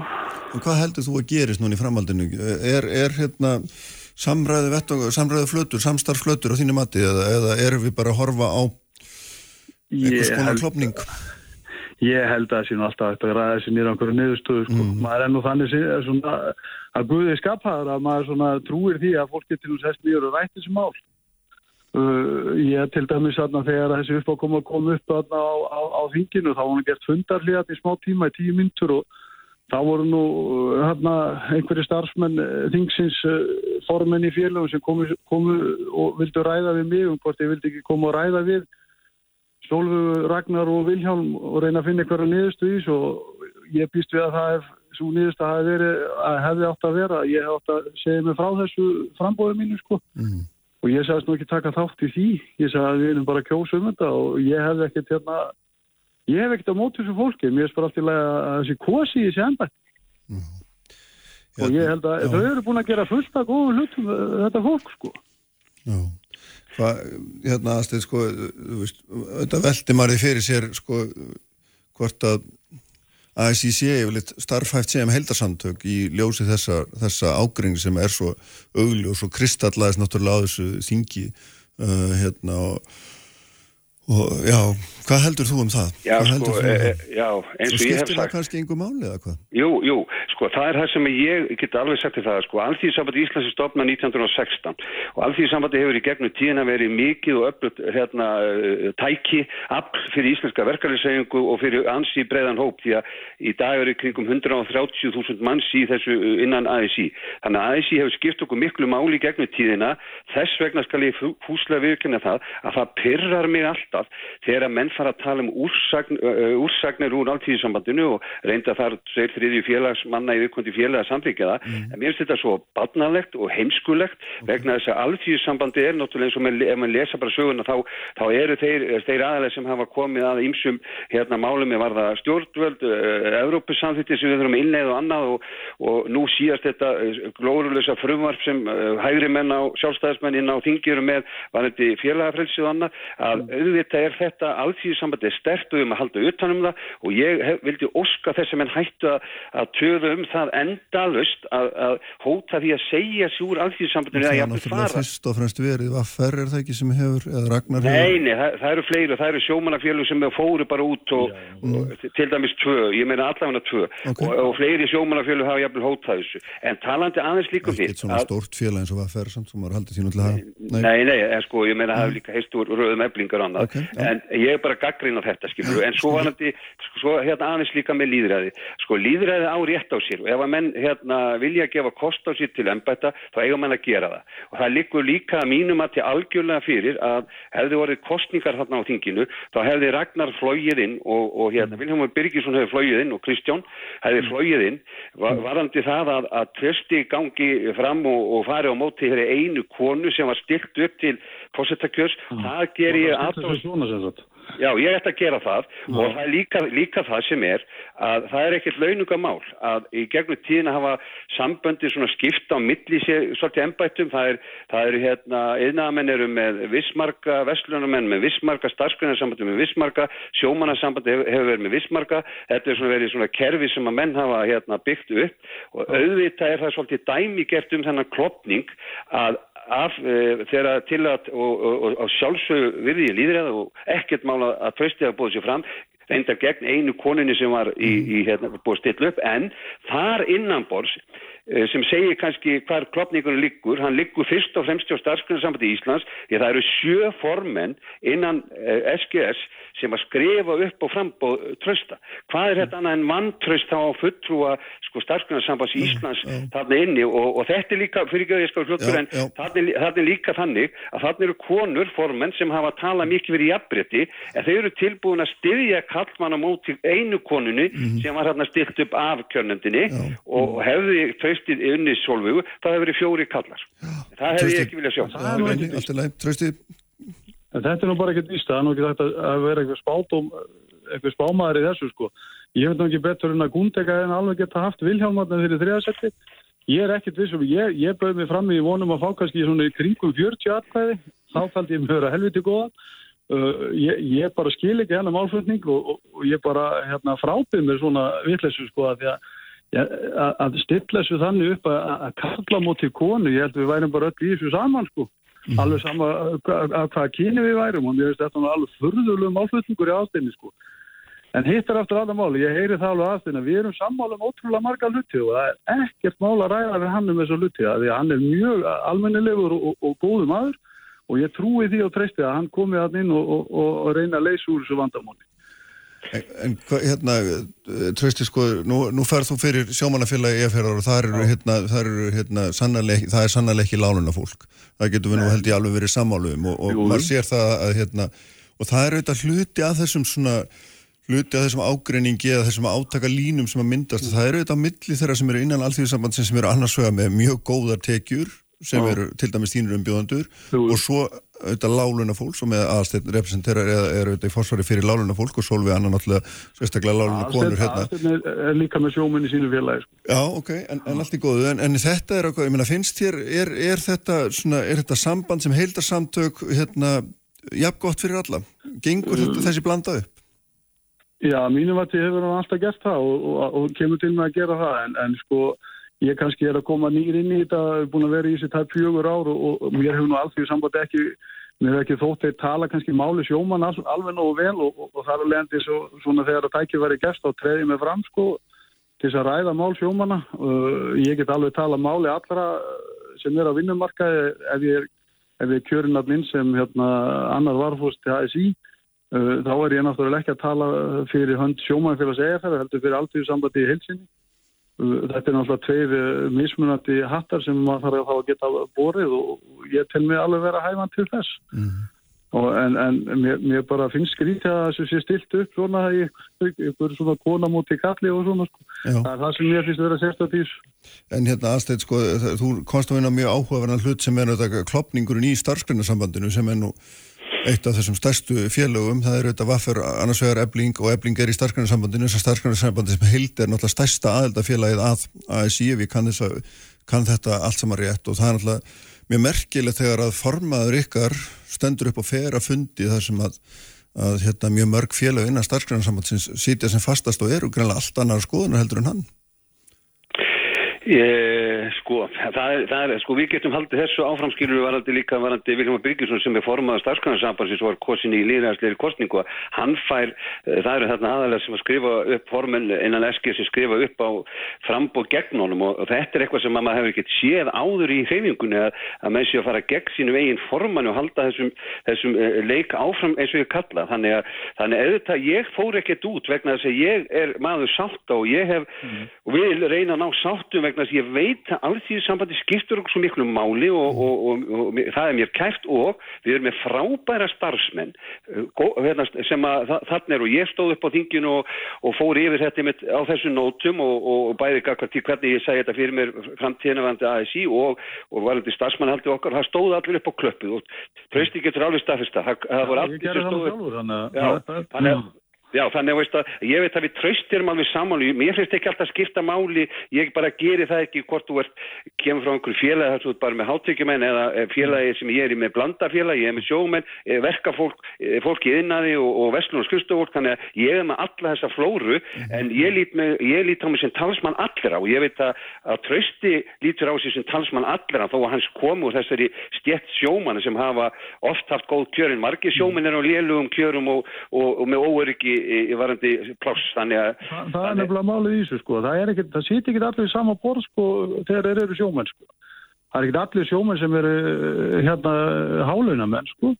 En hvað heldur þú að gerist núna í framhaldinu? Er, er hérna samræðu, samræðu flötur, samstarflötur á þínu mati eða, eða erum við bara að horfa á einhvers konar klopning? Ég held að það sé nú alltaf eftir að ræða sér nýra einhverju niðurstöðu sko. Mm. Maður er nú þannig svona, að Guði skaphaður að maður trúir því að fólk getur nú sest nýra og rætti þessi mál. Uh, ég til dæmis að þegar þessi uppákoma kom upp á, á, á þinginu þá var hann gert fundarlíðat í smá tíma í tíu myndur og þá voru nú hérna einhverju starfsmenn uh, þingsins uh, formenn í félagum sem komu, komu og vildu ræða við mig um hvort ég vildi ekki koma og ræða við Sólfu Ragnar og Vilhjálm og reyna að finna einhverja niðurstu í og ég býst við að það er svo niðurstu að, að hefði átt að vera ég hef átt að segja mig frá þessu frambóðu mínu sko mm. og ég sagðist nú ekki taka þátt í því ég sagði að við erum bara kjósa um þetta og ég hef ekkert hérna ég hef ekkert á mót þessu fólki mér er bara alltaf að þessi kosi í þessi enda mm. og ég held að já. þau eru búin að gera fullt að góða hlutum þetta fólk sko Já Hvað, hérna aðstæð, sko, þú veist, þetta veldi marði fyrir sér, sko, hvort að ASI sé yfirleitt starfhæft sem heldarsamtök í ljósi þessa, þessa ágringi sem er svo augli og svo kristallæðis náttúrulega á þessu þingi, uh, hérna, og, Og já, hvað heldur þú um það? Já, sko, þú e, já, eins Og ég hef skiptir það sagt. kannski einhver máli eða hvað? Jú, jú, sko, það er það sem ég get alveg sagt til það, sko, Alþýðsambandi Íslands er stopnað 1916 og Alþýðsambandi hefur í gegnum tíðina verið mikið og öflut hérna uh, tæki, afl fyrir íslenska verkefliðsegingu og fyrir ansi breiðan hóp því að í dag eru kringum 130.000 manns í þessu innan ASI. Þannig að ASI hefur skipt okkur miklu máli í gegnum tíðina, þess vegna alltaf þegar menn fara að tala um úrsagn, uh, úrsagnir úr Alþýðsambandinu og reynda þar tveir þriðju félagsmanna í viðkundi félaga samþykja það. En mér finnst þetta svo barnalegt og heimskulegt vegna þess að Alþýðsambandi er náttúrulega eins og með, ef maður lesa bara söguna þá, þá eru þeir, þeir aðalega sem hafa komið að ýmsum hérna málum með varða stjórnvöld, uh, Evrópusamþykti sem við þurfum að innlega og annað og, og nú síðast þetta glórulösa frumvarp sem hægri menn á sjálfstæðismenn inn á þingjurum með var þetta félagafrelsi og annað að auðvitað er þetta alþýðisambandi stert og um að halda utanum það og ég hef, vildi óska þess að menn hættu að, að töða um það endalust að, að hóta því að segja sér úr alþýðisambandinu Það að er jafnvel náttúrulega fara. fyrst og fremst verið Vaffer er það ekki sem hefur, eða Ragnar hefur Nei, nei, það, það eru fleiri og það eru sjómannafélug sem fóru bara út og, og til dæmis tvö, ég meina allavega tvö. Ok. og, og fleiri sjómannafélug hafa jafnvel hótað þessu. En talandi aðeins líka um Ekkert svona að- Nei, nei, en sko, ég er bara gaggrinn á þetta, skilur, en svo varandi, sko, svo hérna aðeins líka með líðræði, sko, líðræði á rétt á sér. Og ef að menn, hérna, vilja gefa kost á sér til embætta, þá eiga menn að gera það. Og það liggur líka mínum að til algjörlega fyrir að hefði orðið kostningar þarna á þinginu, þá hefði Ragnar flóið inn og, og hérna, Vilhelmur Birgisson hefði flóið inn og Kristján hefði flóið inn, var, varandi það að, að trösti gangi fram og, og fari á móti þeirri einu konu sem var stilt upp til fórsetakjörs, það ger ég aðtóð er. Já, ég ætti að gera það og það er líka, líka það sem er að það er ekkert launungamál að í gegnum tíðina hafa samböndi svona skipta á milli sér svolítið embættum, það er, það eru hérna, yðnaðamenn eru með vissmarka, vestlunarmenn með vissmarka, starfsgrunnarsambandi með vissmarka, sjómannarsambandi hefur, hefur verið með vissmarka, þetta er svona verið svona kerfi sem að menn hafa hérna byggt upp. Og auðvitað er það svolítið dæmi gert um þennan klopning að af e, þegar til að og, og, og, og sjálfsög virði ég líðræða og ekkert mála að trösti að búið sér fram reyndar gegn einu konunni sem var í, í hérna, búið að stilla upp en þar innanbors sem segir kannski hvar klopningunum liggur. Hann liggur fyrst og fremst hjá starfsgrunnsambandi Íslands því að það eru sjö formenn innan SGS sem að skrifa upp og frambóð trösta. Hvað er þetta annað en vantröst þá á fulltrúa sko starfsgrunarsambands Íslands þarna inni? Og, og þetta er líka, fyrir ekki að ég skal fljóttur en þarna er, líka þannig að þarna eru konur formenn sem hafa talað mikið verið jafnbreytti en þau eru tilbúin að styðja kallmann á móti einu konunni sem var þarna stilt upp af kjörnendinni og hefði tröstið unni svolvugu, það hefði verið fjóri kallar. Það hefði ég ekki viljað sjá. Það er nú Já, ekki Allt í lagi, trösti En þetta er nú bara ekkert víst, það er nú ekki þetta að vera eitthvað spátum, eitthvað spámaður í þessu sko. Ég veit nú ekki betur en að Gundega en alveg geta haft Vilhjálmarna fyrir þriðasetti. Ég er ekkert vissum, ég, ég bauð mig fram í vonum að fá kannski svona í kringum 40 atkvæði, þá taldi ég mig vera helviti góða. Uh, ég, ég bara skil ekki hennar málflutning og, og, og ég bara hérna, frábið mér svona vitleysu sko að því að að- stilla þessu þannig upp að, að kalla móti konu, ég held að við værum bara öll í þessu saman sko. Alveg sama að, að, að hvaða kyni við værum og mér finnst þetta alveg furðulegum málflutningur í ástæðinni sko. En hitt er aftur aðra máli, ég heyri það alveg aðstæðinni að við erum sammála um ótrúlega marga hluti og það er ekkert mál að ræða við hann um þessu hluti að því að hann er mjög almennilegur og, og, og góðu maður og ég trúi því og treysti að hann komi að inn og, og, og, og reyna að leysa úr þessu vandamáli En, hérna, trösti sko, nú, nú ferð þú fyrir sjómannafélagi EFR og þar eru, hérna, þar eru, hérna, sannarleik, það er sannarleik ekki lánuna fólk. Það getur við nú held ég alveg verið sammálu um og, og maður sér það að, hérna, og það er auðvitað hluti að þessum svona, hluti að þessum ágreiningi eða þessum átaka línum sem að myndast. Það eru auðvitað milli þeirra sem eru innan alþjóðsambandsins sem eru annars vegar með mjög góðar tekjur sem eru til dæmis þínur umbjóðandur og svo auðvitað láluna fólk sem aðstætt representerar er auðvitað í fórsvari fyrir láluna fólk og Solveig annar náttúrulega sérstaklega láluna konur hérna. Aðstæðin er, er líka með sjóminni sínu félagi sko. Já, ok, en, en allt í góðu, en, en þetta er okkur, ég meina, finnst þér, er, er þetta svona, er þetta samband sem heildarsamtök, hérna, jafn gott fyrir alla? Gengur þetta þessi blanda upp? Já, mínum að þið hefur hann alltaf gert það og, og, og kemur til með að gera það en, en sko, ég kannski er að koma nýr inn í þetta, er búin að vera í þessi tæp fjögur ár og, og, mér hefur nú allþví samband ekki mér er ekki þótt þeir tala kannski máli sjóman al- alveg nógu vel og, og, og þar leðandi svo, svona þegar að tækið væri gæst og treði mig fram sko til þess að ræða mál sjómana. Uh, ég get alveg tala máli allra sem er á vinnumarkaði ef ég er, er kjörinn að minn sem hérna, annar varfúst til ASI. Uh, þá er ég náttúrulega ekki að tala fyrir hönd sjómanfélags EFR, heldur fyrir alltíðu sambandi í heilsinni. Þetta er náttúrulega tveir uh, mismunandi hattar sem maður þarf að fá að geta borið og ég tel mig alveg vera hæfan til þess. Og en, en mér, mér bara finnst skrítið að þessu sé stilt upp svona í ykkur svona kona múti kalli og svona sko. Já. Það er það sem mér finnst vera sérstætt í þessu. En hérna aðstætt, sko, þú komst að vinna mjög áhugaverðan hlut sem er þetta klopningurinn í starfsgrunnarsambandinu sem er nú eitt af þessum stærstu félögum, það er auðvitað vaffur annars vegar ebling og ebling er í starfsgrunnarsambandinu þess að starfsgrunnarsambandi sem heild er náttúrulega stærsta aðeldafélagið að ASI ég kann, kann þetta allt saman rétt og það er náttúrulega mjög merkilegt þegar að formaður ykkar stendur upp og fer að fundi þar sem að, að hérna, mjög mörg félög innan starfsgrunarsambandsins sitja sem fastast og eru greinlega allt annar skoðunar heldur en hann. Ég, sko, það er, það er, sko, við getum haldið þessu áframskilur varandi líka varandi Vilhelm Byrgjusson sem er formað starfskanarsambansins og var kosin í líðræðsleiri kostningu hann fær, eh, það eru þarna aðalega sem að skrifa upp formen innan SG sem skrifa upp á frambóð gegn honum og, og þetta er eitthvað sem maður hefur ekkert séð áður í hreyfingunni að, að menn sé að fara gegn sínu veginn forman og halda þessum, þessum eh, leik áfram eins og ég kalla. Þannig að, þannig að auðvitað ég fór ekkert út vegna þess að ég er maður sátta og ég hef og vegna að ég veit að alþýðisambandi skiptur okkur svo miklu máli og, og, og, og, og það er mér kæft og við erum með frábæra starfsmenn gó- hérna, sem að þa- þarna er og ég stóð upp á þinginu og, og fór yfir þetta með, á þessu nótum og, og bæði til hvernig ég segi þetta fyrir mér framtíðinavandi ASI og, og varandi starfsmannhaldi okkar, það stóð allir upp á klöppu og trösti getur alveg staðfesta það, það voru allir sem stóðu sjálfur, þannig að... Já, þannig að að veist að ég veit að við tröstum alveg saman og mér finnst ekki alltaf skipta máli, ég bara geri það ekki hvort þú ert, kemur frá einhverju félagi þar þú ert bara með hátekjumenn eða eh, félagi sem ég er í með blandafélagi, ég er með sjómenn, eh, verkafólk, eh, fólk í innaði og, og vestlun og skrifstofólk, þannig að ég er með alla þessa flóru en ég lít, með, ég lít á mig sem talsmann allra og ég veit að, að trösti lítur á sig sem talsmann allra þó að hans komu úr þessari stjett sjómanna sem hafa oft haft góð kjörin, margir sjómenn er á lélugum kjörum og, og, og með óöryggi í, í varandi pláss, þannig að Það, það er nefnilega málið í þessu sko. Það, er ekkit, það sýti ekki allir í sama borð sko þegar þeir eru sjómenn sko. Það er ekki allir sjómenn sem eru eh, hérna hálunamenn sko.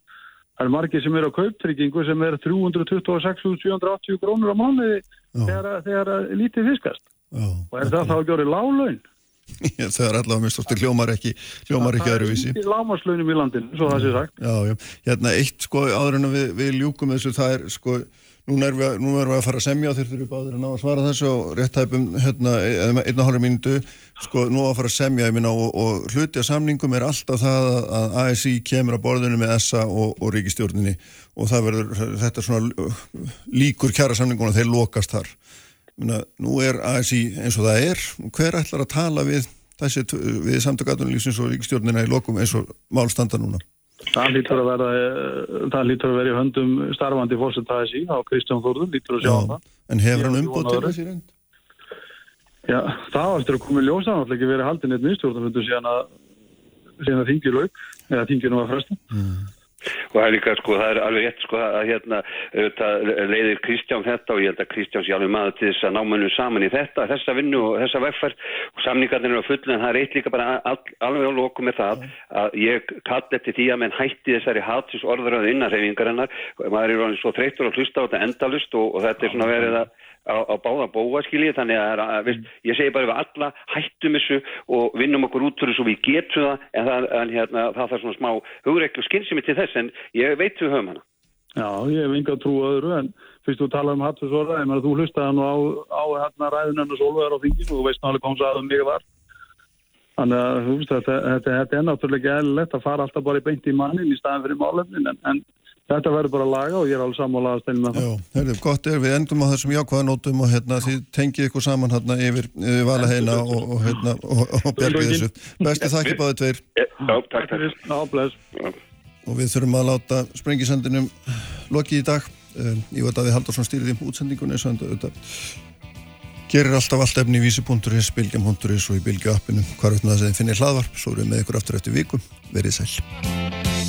Það er margir sem eru á kauptryggingu sem er 326.780 krónur á mánuði þegar, þegar að lítið fiskast. Já, Og er það þá að gera lálaun? það er allavega mjög stórti hljómar ekki, hljómar ekki öðruvísi. Það er lámaslaunum í landinu, svo það sé sagt. Já, já, hérna eitt sko áður en við, við ljúkum þessu, það er sko, núna erum við, núna erum við að fara að semja og þeir þurfum báður að ná að svara þessu og réttæpum hérna einna hálfur mínútu, sko nú að fara að semja, minna og, og hluti af samningum er alltaf það að- að ASI kemur að borðinu með SA og, og ríkistjórninni og það verður, þetta er svona líkur kjara samninguna, þeir lokast þar. Minna, nú er ASI eins og það er, hver ætlar að tala við við samtökatunlýfsins og ríkistjórnina í lokum eins og mál standa núna? Það lítur að vera, eh, það lítur að vera í höndum starfandi fórsetæðis í á Kristján Þórður, lítur að sjá um það. En hefur hann umbútt til þessi reynd? Já, það eftir að koma í ljós, það var alltaf ekki verið haldin eitt minnstjórnafundu síðan að, síðan að þingi lauk, eða þinginu var fresta. Og það er líka, sko, það er alveg rétt, sko, að hérna, auðvitað leiðir Kristján þetta og ég held að Kristján sé alveg maður til þess að ná mönnum saman í þetta, þessa vinnu og þessa vegferð. Og samningarnir eru að fullu en það er eitt líka bara all, alveg á loku með það að ég kalli eftir því að menn hætti þessari hatis orðröðu innarhefingarinnar, maður er alveg svo þreytur að hlusta á þetta endalust og, og þetta er svona verið að á, á báða bóa skiljið þannig að, að, veist, ég segi bara við alla hættum þessu og vinnum okkur út fyrir svo við getum það en það, en, hérna, það þarf svona smá hugreiklu skynsemi til þess en ég veit við höfum hana Já, ég hef enga trú öðru, en fyrst þú tala um hattusvara, ég meina þú hlustaði nú á, á hérna ræðun hennar Solvegar á þinginu og þú veist nálega hvað hún sagði um mig var. Þannig að þú veist, þetta, þetta, þetta er náttúrulega ekki eðlilegt að fara alltaf bara í beint í mannin í staðin fyrir málefnin, en, en þetta verður bara að laga og ég er alveg sammála að steinum með það. Já, herrðu, gott er, við endum á þessum jákvæðanótum og hérna þið tengið ykkur saman hérna yfir, yfir valaheina og, og hérna og, og bjargið þessu. Besti þakki báði tveir Já, takk, takk Já, bless. og við þurfum að láta sprengisendinum lokið í dag. Ég veit að við Haldursson stýrið í útsendingunni svo en þetta gerir alltaf allt efni í vísi.is, bylgjum.is og í bylgju appinu. Hvar veitum það að þið finnir hlaðvarp, svo erum við með ykkur aftur eftir viku. Verið sæl.